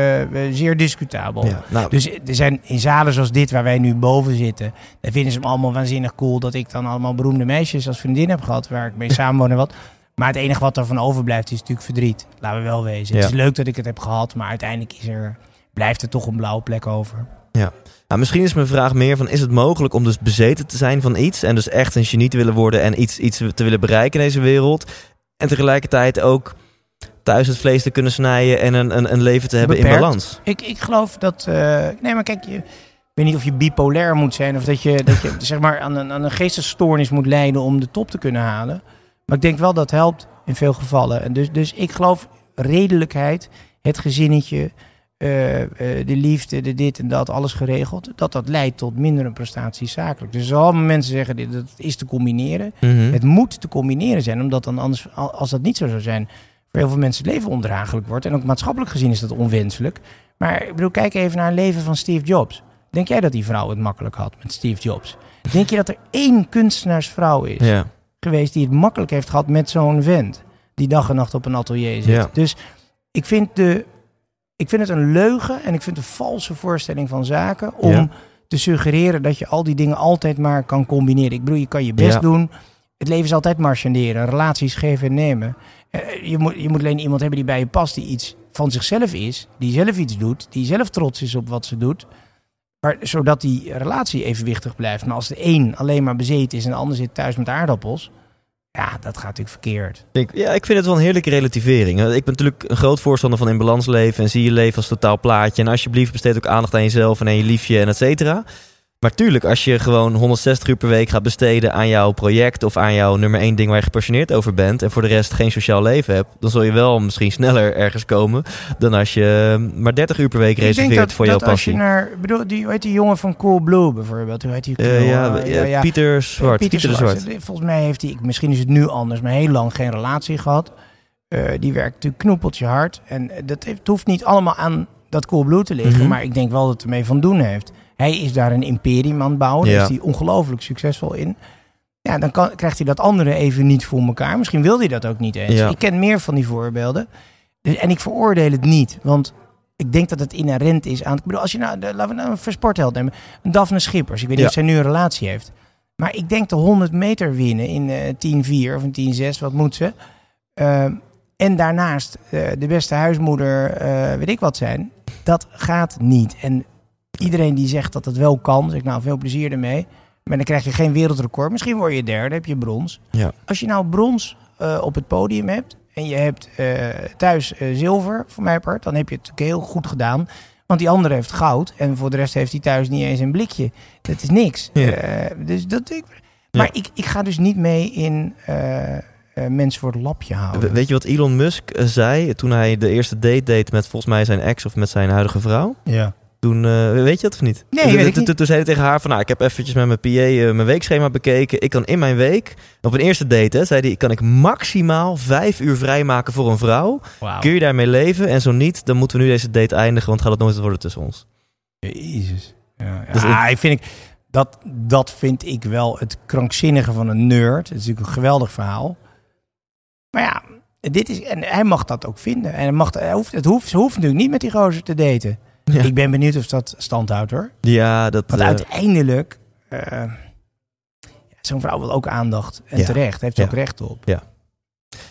zeer discutabel. ja. Nou, Dus er zijn in zalen zoals dit, waar wij nu boven zitten, daar vinden ze hem allemaal waanzinnig cool dat ik dan allemaal beroemde meisjes als vriendin heb gehad, waar ik mee samenwoon en wat. Maar het enige wat ervan overblijft is natuurlijk verdriet. Laten we wel wezen. Het is leuk dat ik het heb gehad, maar uiteindelijk is er, blijft er toch een blauwe plek over. Nou, misschien is mijn vraag meer van, is het mogelijk om dus bezeten te zijn van iets en dus echt een genie te willen worden en iets, iets te willen bereiken in deze wereld en tegelijkertijd ook thuis het vlees te kunnen snijden en een, een, een leven te hebben in balans? Ik, ik geloof dat. eh, nee, maar kijk, je, ik weet niet of je bipolair moet zijn of dat je, dat je zeg maar aan een, aan een geestesstoornis moet lijden om de top te kunnen halen. Maar ik denk wel dat helpt in veel gevallen. En dus, dus ik geloof redelijkheid, het gezinnetje, eh, eh, de liefde, de dit en dat, alles geregeld. Dat dat leidt tot mindere prestaties zakelijk. Dus allemaal mensen zeggen dit, dat is te combineren. Mhm. Het moet te combineren zijn, omdat dan anders, als dat niet zo zou zijn, voor heel veel mensen het leven ondraaglijk wordt. En ook maatschappelijk gezien is dat onwenselijk. Maar ik bedoel, kijk even naar het leven van Steve Jobs. Denk jij dat die vrouw het makkelijk had met Steve Jobs? Denk je dat er één kunstenaarsvrouw is Ja. geweest die het makkelijk heeft gehad met zo'n vent? Die dag en nacht op een atelier zit. Ja. Dus ik vind, de, ik vind het een leugen en ik vind het een valse voorstelling van zaken om Ja. te suggereren dat je al die dingen altijd maar kan combineren. Ik bedoel, je kan je best Ja. doen. Het leven is altijd marchanderen, relaties geven en nemen. Eh, Je moet, je moet alleen iemand hebben die bij je past, die iets van zichzelf is, die zelf iets doet, die zelf trots is op wat ze doet. Maar, zodat die relatie evenwichtig blijft. Maar als de een alleen maar bezeten is en de ander zit thuis met aardappels, ja, dat gaat natuurlijk verkeerd. Ik, ja, ik vind het wel een heerlijke relativering. Ik ben natuurlijk een groot voorstander van in balans leven en zie je leven als totaal plaatje. En alsjeblieft besteed ook aandacht aan jezelf en aan je liefje en et cetera. Maar tuurlijk, als je gewoon 160 uur per week gaat besteden aan jouw project of aan jouw nummer één ding waar je gepassioneerd over bent en voor de rest geen sociaal leven hebt, dan zul je wel misschien sneller ergens komen dan als je maar 30 uur per week Ik reserveert dat, voor jouw dat als je passie. naar, bedoel, die, hoe heet die jongen van Cool Blue bijvoorbeeld? Hoe heet die? Eh, knul? ja, Eh, eh, Pieter Zwart. Pieter, Zwart. Zwart. Volgens mij heeft hij, misschien is het nu anders, maar heel lang geen relatie gehad. Eh, die werkt natuurlijk knoepeltje hard. En eh, dat heeft, het hoeft niet allemaal aan dat Cool Blue te liggen, Mhm. maar ik denk wel dat het ermee van doen heeft. Hij is daar een imperium aan het bouwen, daar Ja. is hij ongelooflijk succesvol in. Ja, dan kan, krijgt hij dat andere even niet voor elkaar. Misschien wil hij dat ook niet eens. Ja. Ik ken meer van die voorbeelden. Dus, en ik veroordeel het niet, want ik denk dat het inherent is aan... Ik bedoel, als je nou, de, laten we nou een versportheld nemen. Een Daphne Schippers. Ik weet niet Ja. of zij nu een relatie heeft. Maar ik denk de 100 meter winnen in eh 10-4 of in 10-6, wat moet ze? Ehm, en daarnaast eh, de beste huismoeder, eh, weet ik wat zijn. Dat gaat niet. En iedereen die zegt dat het wel kan, zeg ik nou veel plezier ermee. Maar dan krijg je geen wereldrecord. Misschien word je derde, heb je brons. Ja. Als je nou brons eh, op het podium hebt en je hebt eh, thuis eh, zilver, voor mij part, dan heb je het natuurlijk heel goed gedaan. Want die andere heeft goud en voor de rest heeft hij thuis niet eens een blikje. Dat is niks. Ja. Eh, dus dat, ik, maar ik, ik ga dus niet mee in eh, eh, mensen voor het lapje houden. We- Weet je wat Elon Musk zei toen hij de eerste date deed met volgens mij zijn ex of met zijn huidige vrouw? ja. Toen, eh, weet je dat of niet? Nee, Toen- weet ik niet. Toen zei hij tegen haar van, nou, ik heb eventjes met mijn PA eh, mijn weekschema bekeken. Ik kan in mijn week, op een eerste date, hè, zei hij, kan ik maximaal vijf uur vrijmaken voor een vrouw. Kun je daarmee leven? En zo niet, dan moeten we nu deze date eindigen, want gaat het nooit worden tussen ons. Jezus. Ja, Dus ja, ik vind ik, dat, dat vind ik wel het krankzinnige van een nerd. Het is natuurlijk een geweldig verhaal. Maar ja, dit is, en hij mag dat ook vinden. En hij mag, hij hoeft, het hoeft, ze hoeft natuurlijk niet met die gozer te daten. Ja. Ik ben benieuwd of dat stand houdt hoor. Ja, dat... Want eh, uiteindelijk, eh, zo'n vrouw wil ook aandacht. En Ja. terecht, heeft ze ook recht op. Ja.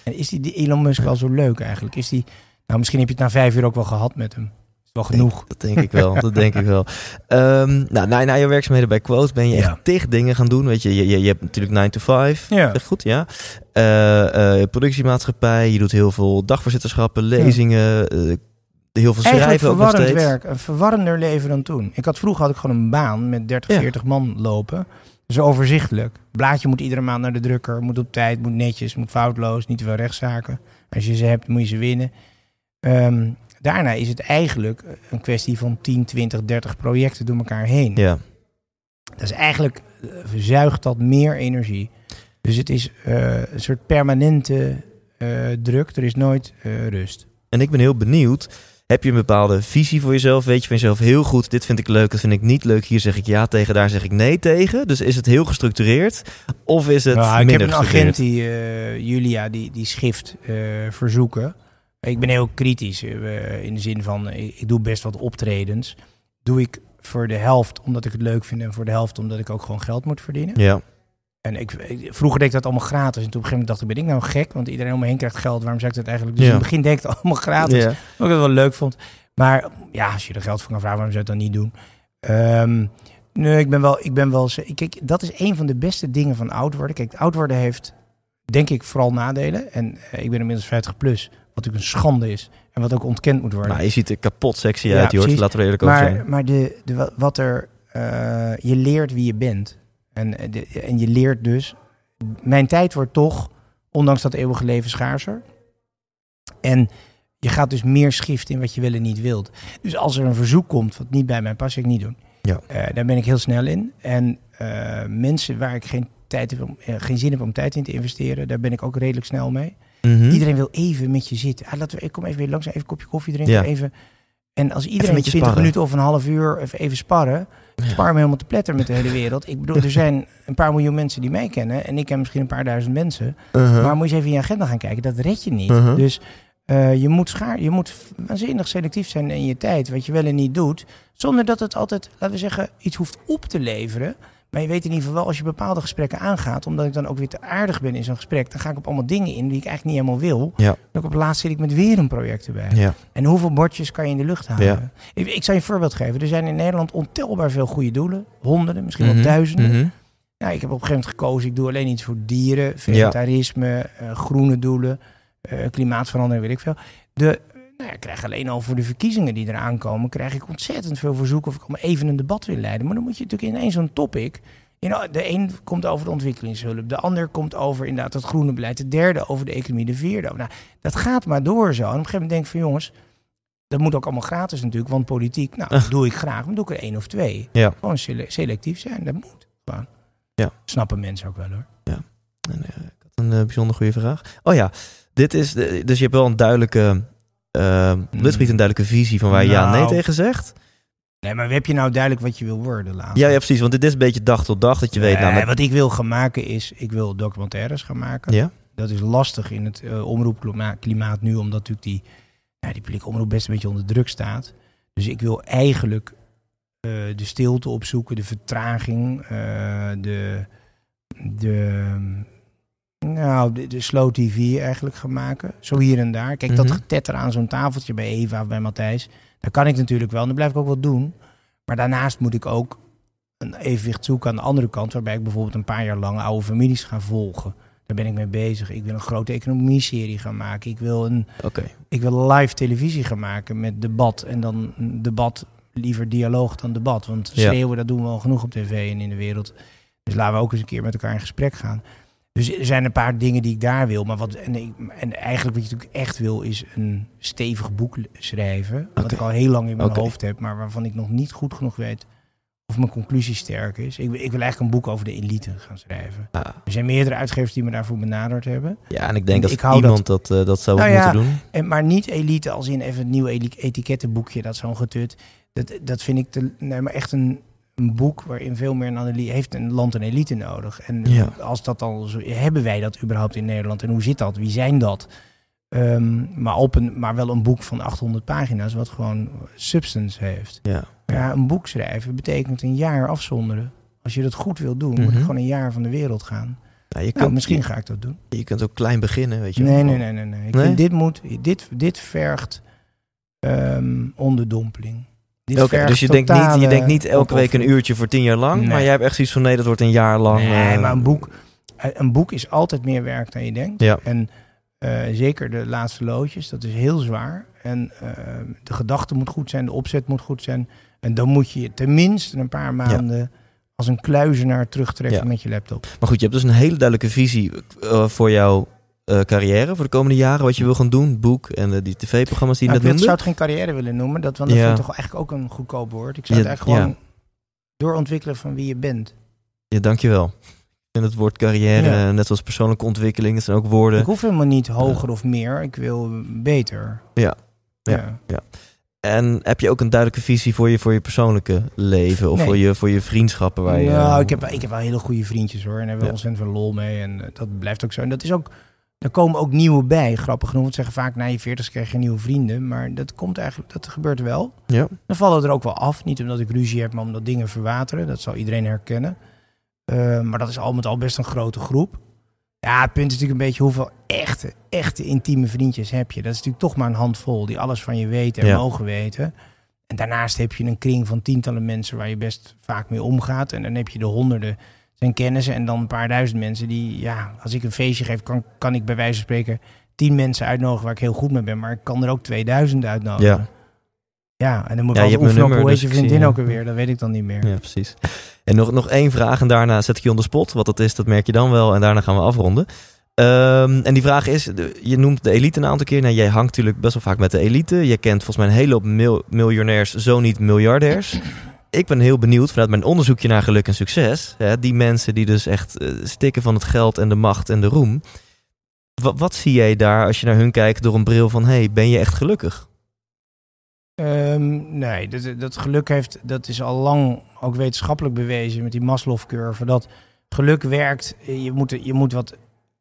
En is die, die Elon Musk wel zo leuk eigenlijk? Is die, nou misschien heb je het na vijf uur ook wel gehad met hem. Is wel genoeg. Dat denk ik wel, dat denk ik wel. Ehm, nou, na, na je werkzaamheden bij Quote ben je echt tig dingen gaan doen. Weet je, je, je, je hebt natuurlijk 9 to 5. Ja. Echt goed, ja. Eh, eh, productiemaatschappij, je doet heel veel dagvoorzitterschappen, lezingen, heel veel Eigenlijk schrijven ook verwarrend werk. Een verwarrender leven dan toen. Ik had vroeger had ik gewoon een baan met 30, Ja. 40 man lopen. is overzichtelijk. Blaadje moet iedere maand naar de drukker, moet op tijd, moet netjes, moet foutloos, niet te veel rechtszaken. Als je ze hebt, moet je ze winnen. Ehm, daarna is het eigenlijk een kwestie van 10, 20, 30 projecten door elkaar heen. Ja. Dat is eigenlijk, eh, verzuigt dat meer energie. Dus het is eh, een soort permanente eh, druk. Er is nooit rust. En ik ben heel benieuwd. Heb je een bepaalde visie voor jezelf? Weet je van jezelf heel goed, dit vind ik leuk, dat vind ik niet leuk. Hier zeg ik ja tegen, daar zeg ik nee tegen. Dus is het heel gestructureerd? Of is het Nou, ik heb een agent, die, eh, Julia, die, die schrift eh, verzoeken. Ik ben heel kritisch eh, in de zin van, ik, ik doe best wat optredens. Doe ik voor de helft omdat ik het leuk vind en voor de helft omdat ik ook gewoon geld moet verdienen. Ja, En ik, ik- vroeger deed ik dat allemaal gratis. En toen op een gegeven moment dacht ik, ben ik nou gek? Want iedereen om me heen krijgt geld. Waarom zou ik dat eigenlijk? Dus Ja. in het begin deed ik het allemaal gratis. ja. Wat ik het wel leuk vond. Maar ja, als je er geld voor kan vragen, waarom zou je het dan niet doen? Ehm, nee, ik ben wel... Ik ben wel kijk, dat is een van de beste dingen van oud worden. Kijk, oud worden heeft, denk ik, vooral nadelen. En eh, ik ben inmiddels 50 plus. Wat natuurlijk een schande is. En wat ook ontkend moet worden. Nou, je ziet er kapot sexy Ja, uit, Jort. precies. Laten we er eerlijk over zijn. maar maar de, de, wa- wat er... eh, je leert wie je bent. En, eh, en je leert dus... Mijn tijd wordt toch, ondanks dat eeuwige leven, schaarser. En je gaat dus meer schiften in wat je wel en niet wilt. Dus als er een verzoek komt wat niet bij mij past, ik niet doen. Ja. Eh, daar ben ik heel snel in. En eh, mensen waar ik geen, tijd heb om, geen zin heb om tijd in te investeren, daar ben ik ook redelijk snel mee. Mhm. Iedereen wil even met je zitten. Ah, laten we, ik kom even weer langs, even een kopje koffie drinken. Ja. Even. En als iedereen met je 20 sparren. minuten of een half uur even, even sparren, spar me helemaal te pletter met de hele wereld. Ik bedoel, er zijn een paar miljoen mensen die mij kennen en ik ken misschien een paar duizend mensen. Uh-huh. Maar moet je eens even in je agenda gaan kijken, dat red je niet. Uh-huh. Dus eh, je, moet schaar, je moet waanzinnig selectief zijn in je tijd, wat je wel en niet doet. Zonder dat het altijd, laten we zeggen, iets hoeft op te leveren. Maar je weet in ieder geval wel, als je bepaalde gesprekken aangaat, omdat ik dan ook weer te aardig ben in zo'n gesprek, dan ga ik op allemaal dingen in die ik eigenlijk niet helemaal wil. Ja. Dan op het laatst zit ik met weer een project erbij. Ja. En hoeveel bordjes kan je in de lucht? Ja. Ik, ik zal je een voorbeeld geven. Er zijn in Nederland ontelbaar veel goede doelen. Honderden, misschien wel duizenden. Mhm. Nou, ik heb op een gegeven moment gekozen, ik doe alleen iets voor dieren, vegetarisme, eh, groene doelen, eh, klimaatverandering, weet ik veel. De, nou ja, ik krijg alleen al voor de verkiezingen die eraan komen, krijg ik ontzettend veel verzoeken of ik allemaal even een debat wil leiden. Maar dan moet je natuurlijk in één zo'n topic. De een komt over de ontwikkelingshulp, de ander komt over inderdaad het groene beleid, de derde over de economie, de vierde. Nou, dat gaat maar door zo. En op een gegeven moment denk ik van jongens, dat moet ook allemaal gratis natuurlijk, want politiek, nou, dat doe ik graag, maar doe ik er één of twee. Ja. Gewoon sele- selectief zijn, dat moet. Ja. Snappen mensen ook wel hoor. En, eh, ik had een eh, bijzonder goede vraag. Oh ja, dit is de- dus je hebt wel een duidelijke, uh, dit biedt een duidelijke visie van waar je ja en nee Nou. tegen zegt. Nee, maar heb je nou duidelijk wat je wil worden later? Ja, ja, precies. Want dit is een beetje dag tot dag dat je weet. Nou, met, Wat ik wil gaan maken is, ik wil documentaires gaan maken. ja? Dat is lastig in het eh, omroepklimaat nu, omdat natuurlijk die, nou, die publieke omroep best een beetje onder druk staat. Dus ik wil eigenlijk eh, de stilte opzoeken, de vertraging, eh, de, de, nou, de, de slow tv eigenlijk gaan maken. Zo hier en daar. Kijk, dat Mhm. getetter aan zo'n tafeltje bij Eva of bij Matthijs, dat kan ik natuurlijk wel. En dat blijf ik ook wel doen. Maar daarnaast moet ik ook een evenwicht zoeken aan de andere kant, waarbij ik bijvoorbeeld een paar jaar lang oude families ga volgen. Daar ben ik mee bezig. Ik wil een grote economie-serie gaan maken. Ik wil een Oké. ik wil live televisie gaan maken met debat. En dan debat, liever dialoog dan debat. Want Ja. schreeuwen, dat doen we al genoeg op tv en in de wereld. Dus laten we ook eens een keer met elkaar in gesprek gaan. Dus er zijn een paar dingen die ik daar wil. Maar wat, en, eigenlijk wat je natuurlijk echt wil, is een stevig boek schrijven. Wat ik al heel lang in mijn hoofd heb, maar waarvan ik nog niet goed genoeg weet of mijn conclusie sterk is. Ik, wil- ik wil eigenlijk een boek over de elite gaan schrijven. Ah, Er zijn meerdere uitgevers die me daarvoor benaderd hebben. ja, en ik denk dat Ik iemand dat, eh, dat zou Nou moeten ja, doen. En, maar niet elite als in even een nieuw etikettenboekje, dat zo'n getut. Dat, dat vind ik te, nee, maar echt een, een boek waarin veel meer een analyse heeft een land een elite nodig. En Ja. als dat al zo, hebben wij dat überhaupt in Nederland en hoe zit dat? Wie zijn dat? Ehm, maar, op een, maar wel een boek van 800 pagina's, wat gewoon substance heeft. Ja. Ja, een boek schrijven betekent een jaar afzonderen. Als je dat goed wil doen, moet Mhm. ik gewoon een jaar van de wereld gaan. Ja, je, Nou, kunt, misschien ga ik dat doen. je, je kunt ook klein beginnen, weet je Nee, wel. nee, nee, nee, nee. Ik Nee? vind dit moet, dit, dit vergt ehm, onderdompeling. Oké, dus je denkt, niet, je denkt niet elke week een uurtje voor tien jaar lang, Nee. maar jij hebt echt zoiets van nee, dat wordt een jaar lang. Nee, eh, maar een boek, een boek is altijd meer werk dan je denkt. Ja. En eh, zeker de laatste loodjes, dat is heel zwaar. En eh, de gedachte moet goed zijn, de opzet moet goed zijn. En dan moet je tenminste een paar maanden als een kluizenaar terugtrekken Ja. met je laptop. Maar goed, je hebt dus een hele duidelijke visie voor jouw eh, carrière voor de komende jaren. Wat je wil gaan doen, boek en eh, die tv-programma's die je Nou, net ik noemde. zou het geen carrière willen noemen, dat, want dat Ja. vind ik toch eigenlijk ook een goedkoop woord. Ik zou Ja, het eigenlijk gewoon ja. doorontwikkelen van wie je bent. Ja, dankjewel. En het woord carrière, Ja. net zoals persoonlijke ontwikkeling, dat zijn ook woorden. Ik hoef helemaal niet hoger of meer, ik wil beter. Ja. Ja. En heb je ook een duidelijke visie voor je, voor je persoonlijke leven? Of Nee. voor, je, voor je vriendschappen? Waar je, nou, eh, ik heb, wel- ik heb wel hele goede vriendjes hoor. En daar hebben we Ja. ontzettend veel lol mee. En dat blijft ook zo. En dat is ook, er komen ook nieuwe bij, grappig genoeg. Want ze zeggen vaak, na je 40 krijg je nieuwe vrienden. Maar dat komt eigenlijk, dat gebeurt wel. Ja. Dan vallen er ook wel af. Niet omdat ik ruzie heb, maar omdat dingen verwateren. Dat zal iedereen herkennen. Eh, maar dat is al met al best een grote groep. Ja, het punt is natuurlijk een beetje hoeveel echte, echte intieme vriendjes heb je. Dat is natuurlijk toch maar een handvol die alles van je weten en Ja. mogen weten. En daarnaast heb je een kring van tientallen mensen waar je best vaak mee omgaat. En dan heb je de honderden zijn kennissen en dan een paar duizend mensen die, ja, als ik een feestje geef, kan, kan ik bij wijze van spreken tien mensen uitnodigen waar ik heel goed mee ben. Maar ik kan er ook 2000 uitnodigen. Ja. Ja, en dan moet Ja, ik je oefenen op hoe dus je vriendin zie, ook ja. alweer. Dat weet ik dan niet meer. Ja, precies. En nog, nog één vraag en daarna zet ik je on the spot. Wat dat is, dat merk je dan wel en daarna gaan we afronden. Ehm, en die vraag is, je noemt de elite een aantal keer. Nou, jij hangt natuurlijk best wel vaak met de elite. Je kent volgens mij een hele hoop mil- miljonairs, zo niet miljardairs. Ik ben heel benieuwd vanuit mijn onderzoekje naar geluk en succes. Hè, die mensen die dus echt eh, stikken van het geld en de macht en de roem. Wat, zie jij daar als je naar hun kijkt door een bril van... hey, ben je echt gelukkig? Ehm, nee, dat, dat geluk heeft, dat is al lang ook wetenschappelijk bewezen met die Maslow-curve. Dat geluk werkt. Je moet, je moet wat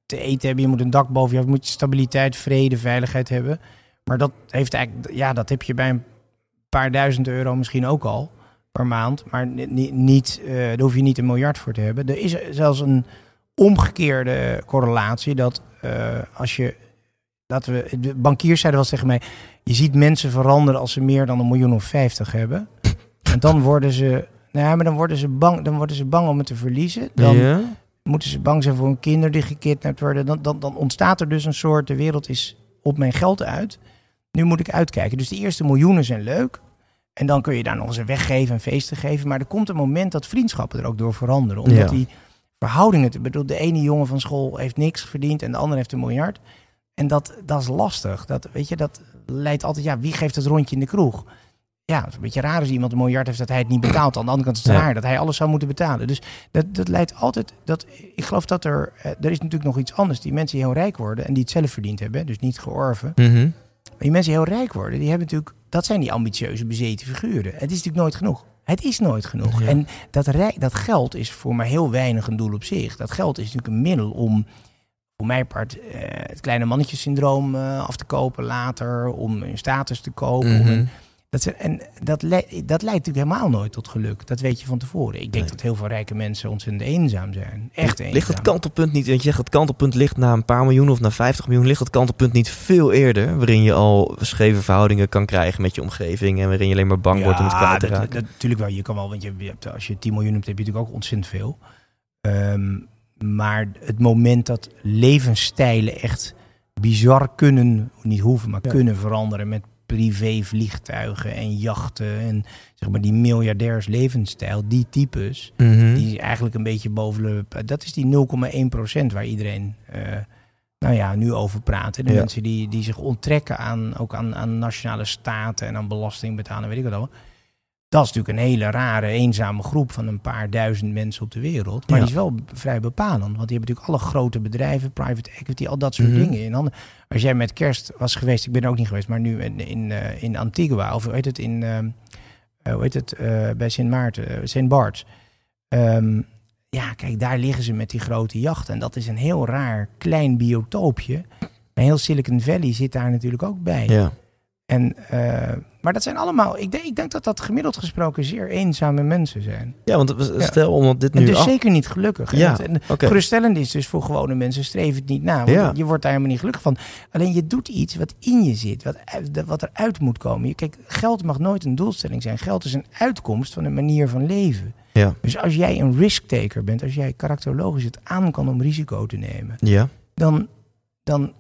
te eten hebben, je moet een dak boven je hoofd, je moet stabiliteit, vrede, veiligheid hebben. Maar dat heeft eigenlijk, ja, dat heb je bij een paar duizend euro misschien ook al per maand. Maar ni- ni- niet, eh, daar hoef je niet een miljard voor te hebben. Er is zelfs een omgekeerde correlatie dat eh, als je, laten we, de bankiers zeiden wel tegen mij, je ziet mensen veranderen als ze meer dan een miljoen of vijftig hebben. En dan worden ze, nou ja, maar dan worden ze bang, dan worden ze bang om het te verliezen. Dan moeten ze bang zijn voor hun kinderen die gekidnapt worden. Dan, dan, dan ontstaat er dus een soort, de wereld is op mijn geld uit. Nu moet ik uitkijken. Dus de eerste miljoenen zijn leuk. En dan kun je daar nog eens een weggeven, een feesten geven. Maar er komt een moment dat vriendschappen er ook door veranderen. Omdat Ja. die verhoudingen, ik bedoel, de ene jongen van school heeft niks verdiend en de andere heeft een miljard. En dat, dat is lastig. Dat, weet je, dat leidt altijd, ja, wie geeft het rondje in de kroeg? Ja, het is een beetje raar als iemand een miljard heeft dat hij het niet betaalt. Aan de andere kant is het Ja. raar dat hij alles zou moeten betalen. Dus dat, dat leidt altijd, dat, ik geloof dat er, eh, er is natuurlijk nog iets anders. Die mensen die heel rijk worden en die het zelf verdiend hebben, dus niet georven. Maar die mensen die heel rijk worden, die hebben natuurlijk, dat zijn die ambitieuze bezeten figuren. Het is natuurlijk nooit genoeg. Het is nooit genoeg. Ja. En dat, rijk, dat geld is voor mij heel weinig een doel op zich. Dat geld is natuurlijk een middel om, voor mijn part, eh, het kleine mannetjesyndroom eh, af te kopen later. Om een status te kopen. om een- dat, zijn- en dat, le- dat leidt natuurlijk helemaal nooit tot geluk. Dat weet je van tevoren. Ik denk Nee. dat heel veel rijke mensen ontzettend eenzaam zijn. Echt eenzaam. Ligt het kantelpunt niet, want je zegt het kantelpunt ligt na een paar miljoen of na 50 miljoen, ligt het kantelpunt niet veel eerder, waarin je al scheve verhoudingen kan krijgen met je omgeving en waarin je alleen maar bang wordt om het kwijt te raken? dat- natuurlijk wel. Je kan wel, want je, hebt, als je 10 miljoen hebt, heb je natuurlijk ook ontzettend veel. Ehm, maar het moment dat levensstijlen echt bizar kunnen, niet hoeven, maar Ja. kunnen veranderen met privévliegtuigen en jachten en zeg maar die miljardairs levensstijl, die types, Mhm. die eigenlijk een beetje boven de, dat is die 0,1% waar iedereen eh, nou ja, nu over praat. hè. De Ja. mensen die, die zich onttrekken aan, ook aan, aan nationale staten en aan belasting betalen, weet ik wat al. Dat is natuurlijk een hele rare, eenzame groep van een paar duizend mensen op de wereld. Maar Ja. die is wel vrij bepalend. Want die hebben natuurlijk alle grote bedrijven, private equity, al dat soort Mhm. dingen in handen. Als jij met kerst was geweest, ik ben er ook niet geweest, maar nu in, in, eh, in Antigua, of hoe heet het, in, ehm, eh, hoe heet het, eh, bij Sint Maarten, eh, Sint Bart. Ehm, ja, kijk, daar liggen ze met die grote jachten. En dat is een heel raar klein biotoopje. En heel Silicon Valley zit daar natuurlijk ook bij. Ja. En, eh, maar dat zijn allemaal, ik denk, ik denk dat dat gemiddeld gesproken zeer eenzame mensen zijn. ja, want Ja. stel omdat dit En nu... dus af- zeker niet gelukkig. En Ja, het- en oké. Geruststellend is dus voor gewone mensen, streef het niet na. Want Ja. je wordt daar helemaal niet gelukkig van. Alleen je doet iets wat in je zit, wat, wat eruit moet komen. Je- Kijk, geld mag nooit een doelstelling zijn. Geld is een uitkomst van een manier van leven. Ja. Dus als jij een risk-taker bent, als jij karakterologisch het aan kan om risico te nemen, Ja. dan, dan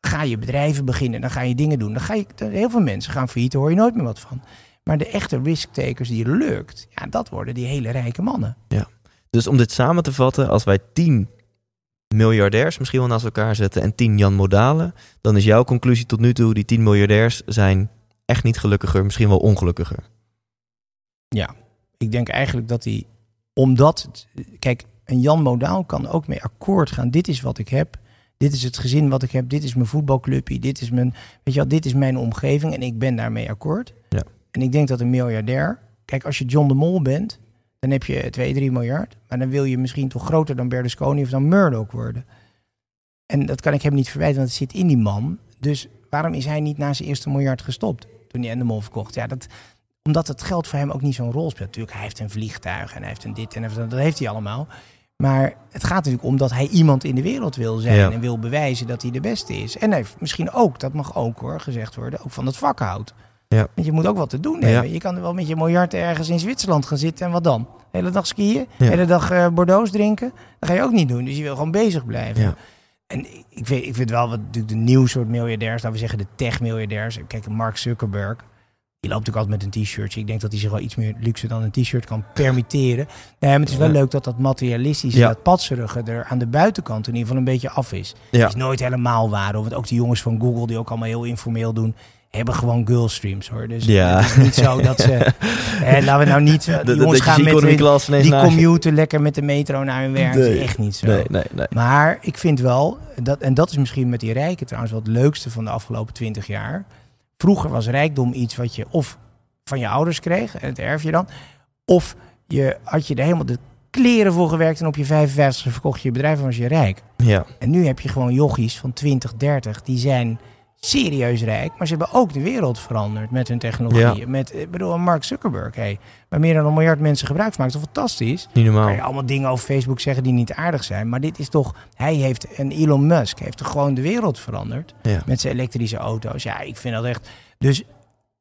ga je bedrijven beginnen, dan ga je dingen doen. Dan ga je, heel veel mensen gaan failliet, daar hoor je nooit meer wat van. Maar de echte risk-takers die lukt, ja, dat worden die hele rijke mannen. Dus om dit samen te vatten, als wij 10 miljardairs misschien wel naast elkaar zetten en 10 Jan Modalen, dan is jouw conclusie tot nu toe, die 10 miljardairs zijn echt niet gelukkiger, misschien wel ongelukkiger. Ik denk eigenlijk dat hij, omdat, het- kijk, een Jan Modaal kan ook mee akkoord gaan. Dit is wat ik heb. Dit is het gezin wat ik heb. Dit is mijn voetbalclubje. Dit is mijn, weet je wel, dit is mijn omgeving en ik ben daarmee akkoord. Ja. En ik denk dat een miljardair, kijk, als je John de Mol bent, dan heb je 2, 3 miljard. Maar dan wil je misschien toch groter dan Berlusconi of dan Murdoch worden. En dat kan ik hem niet verwijten, want het zit in die man. Dus waarom is hij niet na zijn eerste miljard gestopt toen hij Endemol verkocht? Ja, dat, omdat het geld voor hem ook niet zo'n rol speelt. Natuurlijk, hij heeft een vliegtuig en hij heeft een dit en dat heeft hij allemaal. Maar het gaat natuurlijk om dat hij iemand in de wereld wil zijn Ja. en wil bewijzen dat hij de beste is. En hij heeft misschien ook, dat mag ook hoor, gezegd worden, ook van het vak houdt. Ja. Want je moet ook wat te doen Ja. hebben. Je kan wel met je miljard ergens in Zwitserland gaan zitten en wat dan? De hele dag skiën, de hele dag eh, Bordeaux drinken. Dat ga je ook niet doen. Dus je wil gewoon bezig blijven. Ja. En ik- ik vind, ik vind wel wat natuurlijk de nieuw soort miljardairs, laten we zeggen de tech-miljardairs. Kijk, Mark Zuckerberg, die loopt natuurlijk altijd met een t-shirtje. Ik denk dat hij zich wel iets meer luxe dan een t-shirt kan permitteren. Nee, maar het is wel leuk dat dat materialistische, Ja. dat patserige er aan de buitenkant in ieder geval een beetje af is. Ja. Het is nooit helemaal waar. Want ook die jongens van Google, die ook allemaal heel informeel doen, hebben gewoon girlstreams hoor. Dus Ja. het is niet zo dat ze... eh, laten we nou niet... eh, De, die de, jongens gaan met hun- die commuten lekker met de metro naar hun werk. Nee. echt niet zo. Nee, nee, nee. Maar ik vind wel, dat, en dat is misschien met die rijken trouwens wel het leukste van de afgelopen twintig jaar. Vroeger was rijkdom iets wat je of van je ouders kreeg, en het erf je dan. Of je had je er helemaal de kleren voor gewerkt en op je 55 verkocht je je bedrijf en was je rijk. Ja, En nu heb je gewoon jochies van 20, 30, die zijn serieus rijk, maar ze hebben ook de wereld veranderd met hun technologie. Ja. Met, ik bedoel, Mark Zuckerberg, hey, waar meer dan een miljard mensen gebruik van maken, is fantastisch? niet normaal. kan je allemaal dingen over Facebook zeggen die niet aardig zijn. Maar dit is toch, hij heeft, en Elon Musk heeft toch gewoon de wereld veranderd. Ja. Met zijn elektrische auto's. Ja, ik vind dat echt. Dus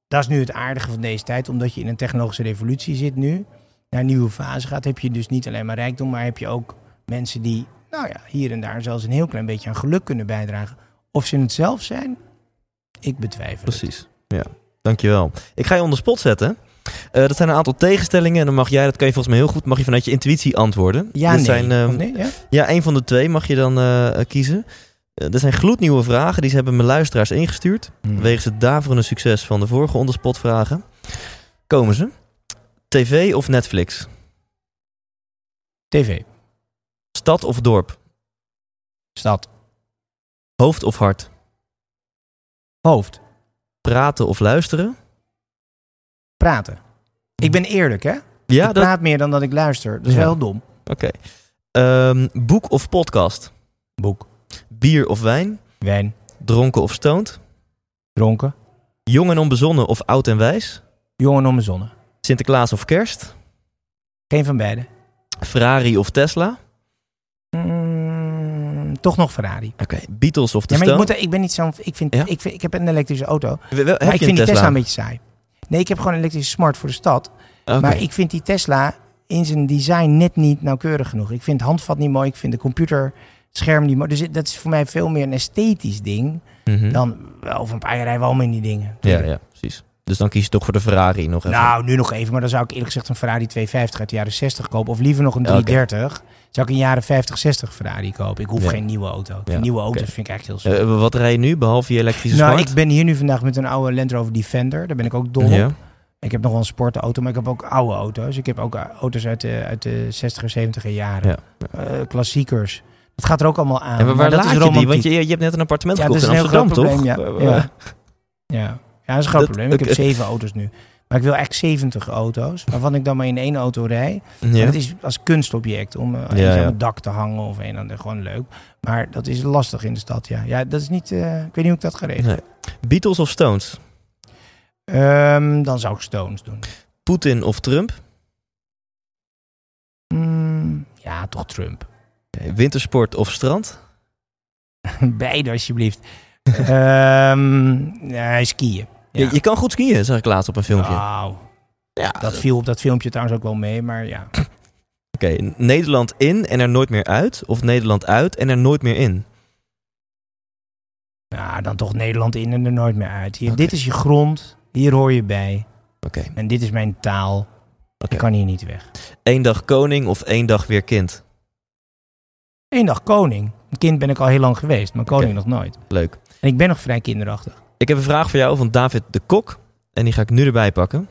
dat is nu het aardige van deze tijd. Omdat je in een technologische revolutie zit nu. Naar een nieuwe fase gaat. Heb je dus niet alleen maar rijkdom. Maar heb je ook mensen die, nou ja, hier en daar zelfs een heel klein beetje aan geluk kunnen bijdragen. Of ze het zelf zijn, ik betwijfel het. Precies. Ja, dankjewel. Ik ga je onder spot zetten. Eh, dat zijn een aantal tegenstellingen en dan mag jij, dat kan je volgens mij heel goed, mag je vanuit je intuïtie antwoorden. Ja, dat nee. Zijn, ehm, nee, ja? Ja, een van de twee mag je dan eh, kiezen. Eh, er zijn gloednieuwe vragen, die ze hebben mijn luisteraars ingestuurd. Hmm. Wegens het daverende succes van de vorige onderspot vragen. Komen ze. TV of Netflix? TV, Stad of dorp? stad, Hoofd of hart? hoofd, Praten of luisteren? praten. Ik ben eerlijk, hè? Ja, ik dat... praat meer dan dat ik luister. Dat is Ja. wel dom. Oké. Ehm, boek of podcast? Boek, Bier of wijn? wijn, Dronken of stoned? dronken, Jong en onbezonnen of oud en wijs? jongen om de zonne. Sinterklaas of kerst? Geen van beide. Ferrari of Tesla? Toch nog Ferrari. Oké. Beatles of de Ja, maar ik, moet, ik ben niet zo'n. Ik, vind, Ja? ik, vind, ik heb een elektrische auto. We- wel- heb Maar ik vind een die Tesla Tesla een beetje saai. Nee, ik heb gewoon een elektrische smart voor de stad. Maar ik vind die Tesla in zijn design net niet nauwkeurig genoeg. Ik vind het handvat niet mooi. Ik vind de computerscherm niet mooi. Dus dat is voor mij veel meer een esthetisch ding. Mhm. Dan over een paar jaar rijden we allemaal in die dingen. Ja, ja, precies. Dus dan kies je toch voor de Ferrari nog even. Nou, nu nog even. Maar dan zou ik eerlijk gezegd een Ferrari 250 uit de jaren 60 kopen. Of liever nog een Oké. 330. Zou ik een jaren 50, 60 Ferrari kopen. Ik hoef Ja. geen nieuwe auto. Ja, Nieuwe auto's vind ik echt heel slecht. Eh, wat rij je nu, behalve je elektrische nou, smart? ik ben hier nu vandaag met een oude Land Rover Defender. Daar ben ik ook dol op. Ik heb nog wel een sportauto, maar ik heb ook oude auto's. Ik heb ook eh, auto's uit de, uit de 60er, 70er jaren. Ja. Eh, klassiekers. Dat gaat er ook allemaal aan. En waar, waar dat laat is je die? Want je, je hebt net een appartement ja, gekocht dat is in Amsterdam, toch? probleem. Ja. Ja. Ja. dat is een groot Dat- probleem. Ik heb zeven auto's nu. Maar ik wil eigenlijk 70 auto's, waarvan ik dan maar in één auto rij. Ja. Dat is als kunstobject om uh, Ja, aan het dak te hangen of een ander. Gewoon leuk. Maar dat is lastig in de stad, ja. Ja, dat is niet... eh, ik weet niet hoe ik dat ga regelen. Nee. Beatles of Stones? Ehm, dan zou ik Stones doen. Poetin of Trump? Mm, ja, toch Trump. Oké, Wintersport of strand? Beide, alsjeblieft. Nee, skiën. Ja. Je, je kan goed skiën, zag ik laatst op een filmpje. Nou, ja, dat viel op dat filmpje trouwens ook wel mee, maar ja. Oké, Nederland in en er nooit meer uit? Of Nederland uit en er nooit meer in? Nou, dan toch Nederland in en er nooit meer uit. Hier. Dit is je grond, hier hoor je bij. Oké. En dit is mijn taal. Oké. Ik kan hier niet weg. Eén dag koning of één dag weer kind? Eén dag koning. Een kind ben ik al heel lang geweest, maar koning nog nooit. Leuk. En ik ben nog vrij kinderachtig. Ik heb een vraag voor jou van David de Kok. En die ga ik nu erbij pakken.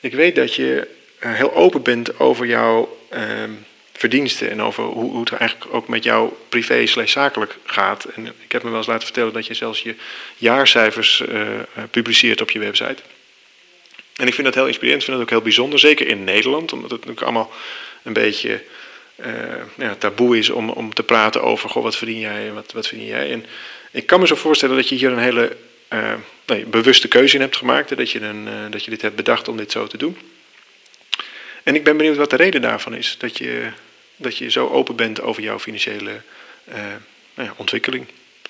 Ik weet dat je eh, heel open bent over jouw ehm, verdiensten en over hoe, hoe het eigenlijk ook met jou privé slash zakelijk gaat. En ik heb me wel eens laten vertellen dat je zelfs je jaarcijfers eh, eh, publiceert op je website. En ik vind dat heel inspirerend, ik vind dat ook heel bijzonder, zeker in Nederland, omdat het natuurlijk allemaal een beetje ja, taboe is om, om te praten over, goh, wat verdien jij, wat, wat verdien jij. En ik kan me zo voorstellen dat je hier een hele eh, nee, bewuste keuze in hebt gemaakt, dat je, een, eh, dat je dit hebt bedacht om dit zo te doen. En ik ben benieuwd wat de reden daarvan is, dat je, dat je zo open bent over jouw financiële eh, nou ja, ontwikkeling.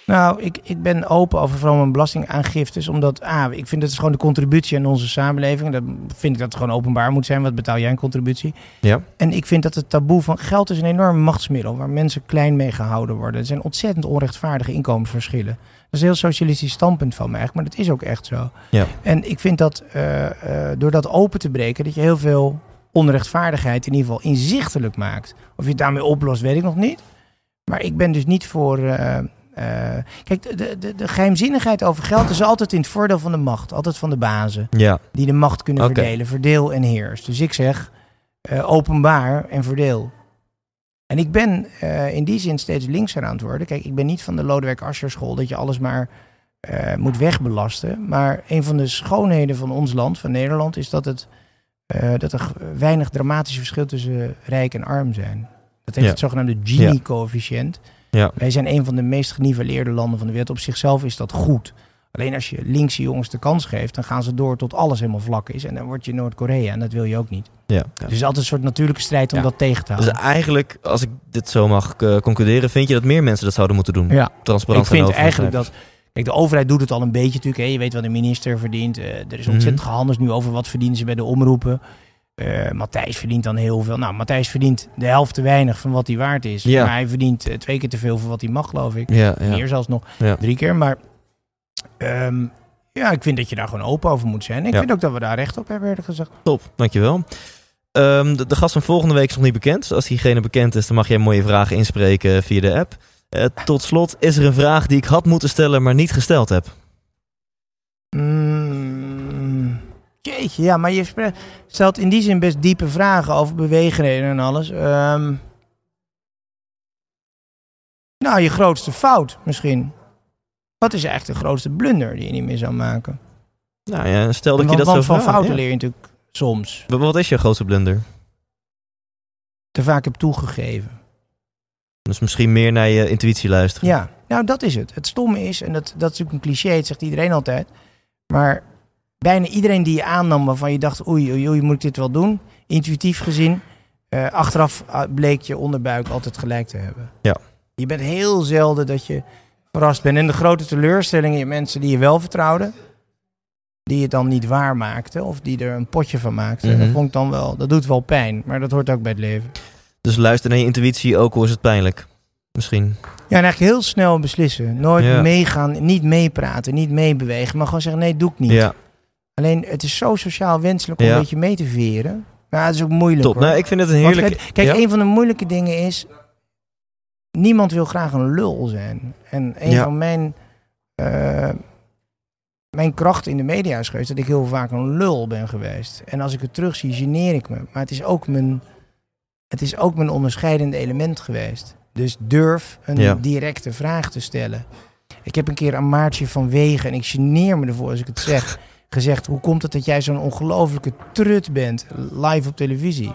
Nou, ik, ik ben open over vooral mijn belastingaangiftes. Omdat, ah, ik vind dat is gewoon de contributie aan onze samenleving. Dan vind ik dat het gewoon openbaar moet zijn. Wat betaal jij een contributie? Ja. En ik vind dat het taboe van geld is een enorm machtsmiddel. Waar mensen klein mee gehouden worden. Er zijn ontzettend onrechtvaardige inkomensverschillen. Dat is een heel socialistisch standpunt van mij eigenlijk. Maar dat is ook echt zo. Ja. En ik vind dat eh, eh, door dat open te breken. Dat je heel veel onrechtvaardigheid in ieder geval inzichtelijk maakt. Of je het daarmee oplost, weet ik nog niet. Maar ik ben dus niet voor. eh, kijk, de, de, de geheimzinnigheid over geld is altijd in het voordeel van de macht. Altijd van de bazen. Ja. Die de macht kunnen verdelen. Verdeel en heers. Dus ik zeg eh, openbaar en verdeel. En ik ben eh, in die zin steeds linkser aan het worden. Kijk, ik ben niet van de Lodewijk Asscher school dat je alles maar eh, moet wegbelasten. Maar een van de schoonheden van ons land, van Nederland, is dat, het, eh, dat er weinig dramatisch verschil tussen rijk en arm zijn. Dat heeft Ja. het zogenaamde Gini-coëfficiënt. Ja. Wij zijn een van de meest geniveleerde landen van de wereld. Op zichzelf is dat goed. Alleen als je linkse jongens de kans geeft, dan gaan ze door tot alles helemaal vlak is. En dan word je Noord-Korea en dat wil je ook niet. ja. Dus het is altijd een soort natuurlijke strijd om Ja. dat tegen te Dus houden. eigenlijk, als ik dit zo mag eh, concluderen, vind je dat meer mensen dat zouden moeten doen? ja, Transparant ik vind eigenlijk dat... Kijk, de overheid doet het al een beetje natuurlijk. Hè. Je weet wat de minister verdient. Eh, er is ontzettend Mhm. gehandeld nu over wat verdienen ze bij de omroepen. Eh, Matthijs verdient dan heel veel. Nou, Matthijs verdient de helft te weinig van wat hij waard is. Ja. Maar hij verdient eh, twee keer te veel voor wat hij mag, geloof ik. Ja, ja. Meer zelfs nog. Drie keer. Maar ehm, ja, ik vind dat je daar gewoon open over moet zijn. Ik vind ook dat we daar recht op hebben, eerlijk gezegd. Top, dankjewel. Ehm de, de gast van volgende week is nog niet bekend. Dus als diegene bekend is, dan mag jij mooie vragen inspreken via de app. Eh, tot slot is er een vraag die ik had moeten stellen, maar niet gesteld heb. Mm, jeetje, ja, maar je stelt in die zin best diepe vragen over beweegredenen en alles. Ehm, nou, je grootste fout misschien. Wat is eigenlijk de grootste blunder die je niet meer zou maken? Nou ja, stel dat want je dat want zo van vraagt, fouten ja. leer je natuurlijk soms. Wat- Wat is je grootste blunder? Te vaak heb toegegeven. Dus misschien meer naar je intuïtie luisteren. Ja, nou dat is het. Het stomme is, en dat, dat is natuurlijk een cliché, het zegt iedereen altijd. Maar bijna iedereen die je aannam waarvan je dacht, oei, oei, oei, moet ik dit wel doen? Intuïtief gezien, eh, achteraf ah, bleek je onderbuik altijd gelijk te hebben. Ja. Je bent heel zelden dat je verrast bent. En de grote teleurstelling in mensen die je wel vertrouwden, die het dan niet waar maakten of die er een potje van maakten. Mhm. Dat vond ik dan wel, dat doet wel pijn, maar dat hoort ook bij het leven. Dus luister naar je intuïtie, ook al is het pijnlijk. Misschien. Ja, en eigenlijk heel snel beslissen. Nooit Ja. meegaan, niet meepraten, niet meebewegen. Maar gewoon zeggen, nee, doe ik niet. Ja, Alleen, het is zo sociaal wenselijk om Ja. een beetje mee te veren. Nou, het is ook moeilijk top. hoor. Nou, ik vind het een heerlijk... kijk, Ja. een van de moeilijke dingen is... Niemand wil graag een lul zijn. En een Ja. van mijn... eh, mijn kracht in de media is geweest dat ik heel vaak een lul ben geweest. En als ik het terugzie, geneer ik me. Maar het is ook mijn, het is ook mijn onderscheidende element geweest. Dus durf een Ja. directe vraag te stellen. Ik heb een keer aan Maartje van Wegen, en ik geneer me ervoor als ik het zeg, gezegd: Hoe komt het dat jij zo'n ongelofelijke trut bent live op televisie?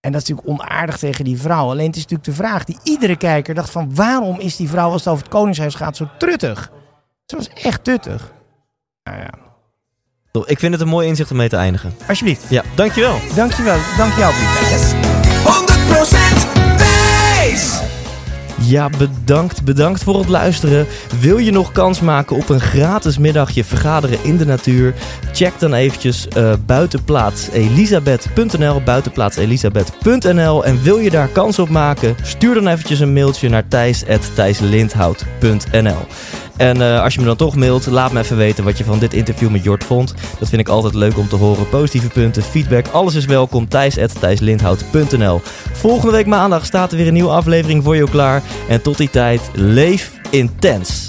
En dat is natuurlijk onaardig tegen die vrouw. Alleen het is natuurlijk de vraag die iedere kijker dacht: van waarom is die vrouw als het over het Koningshuis gaat zo truttig? Ze was echt tuttig. Nou ja. Ik vind het een mooi inzicht om mee te eindigen. alsjeblieft. Ja, dankjewel. Dankjewel, dankjewel. Piet. 100% wijs! Ja, bedankt, bedankt voor het luisteren. Wil je nog kans maken op een gratis middagje vergaderen in de natuur? Check dan eventjes eh buitenplaatselisabeth.nl, buitenplaatselisabeth.nl. En wil je daar kans op maken? Stuur dan eventjes een mailtje naar thijs.thijslindhout.nl. En eh, als je me dan toch mailt, laat me even weten wat je van dit interview met Jort vond. Dat vind ik altijd leuk om te horen. Positieve punten, feedback, alles is welkom. Thijs.thijslindhout.nl Volgende week maandag staat er weer een nieuwe aflevering voor je klaar. En tot die tijd, leef intens.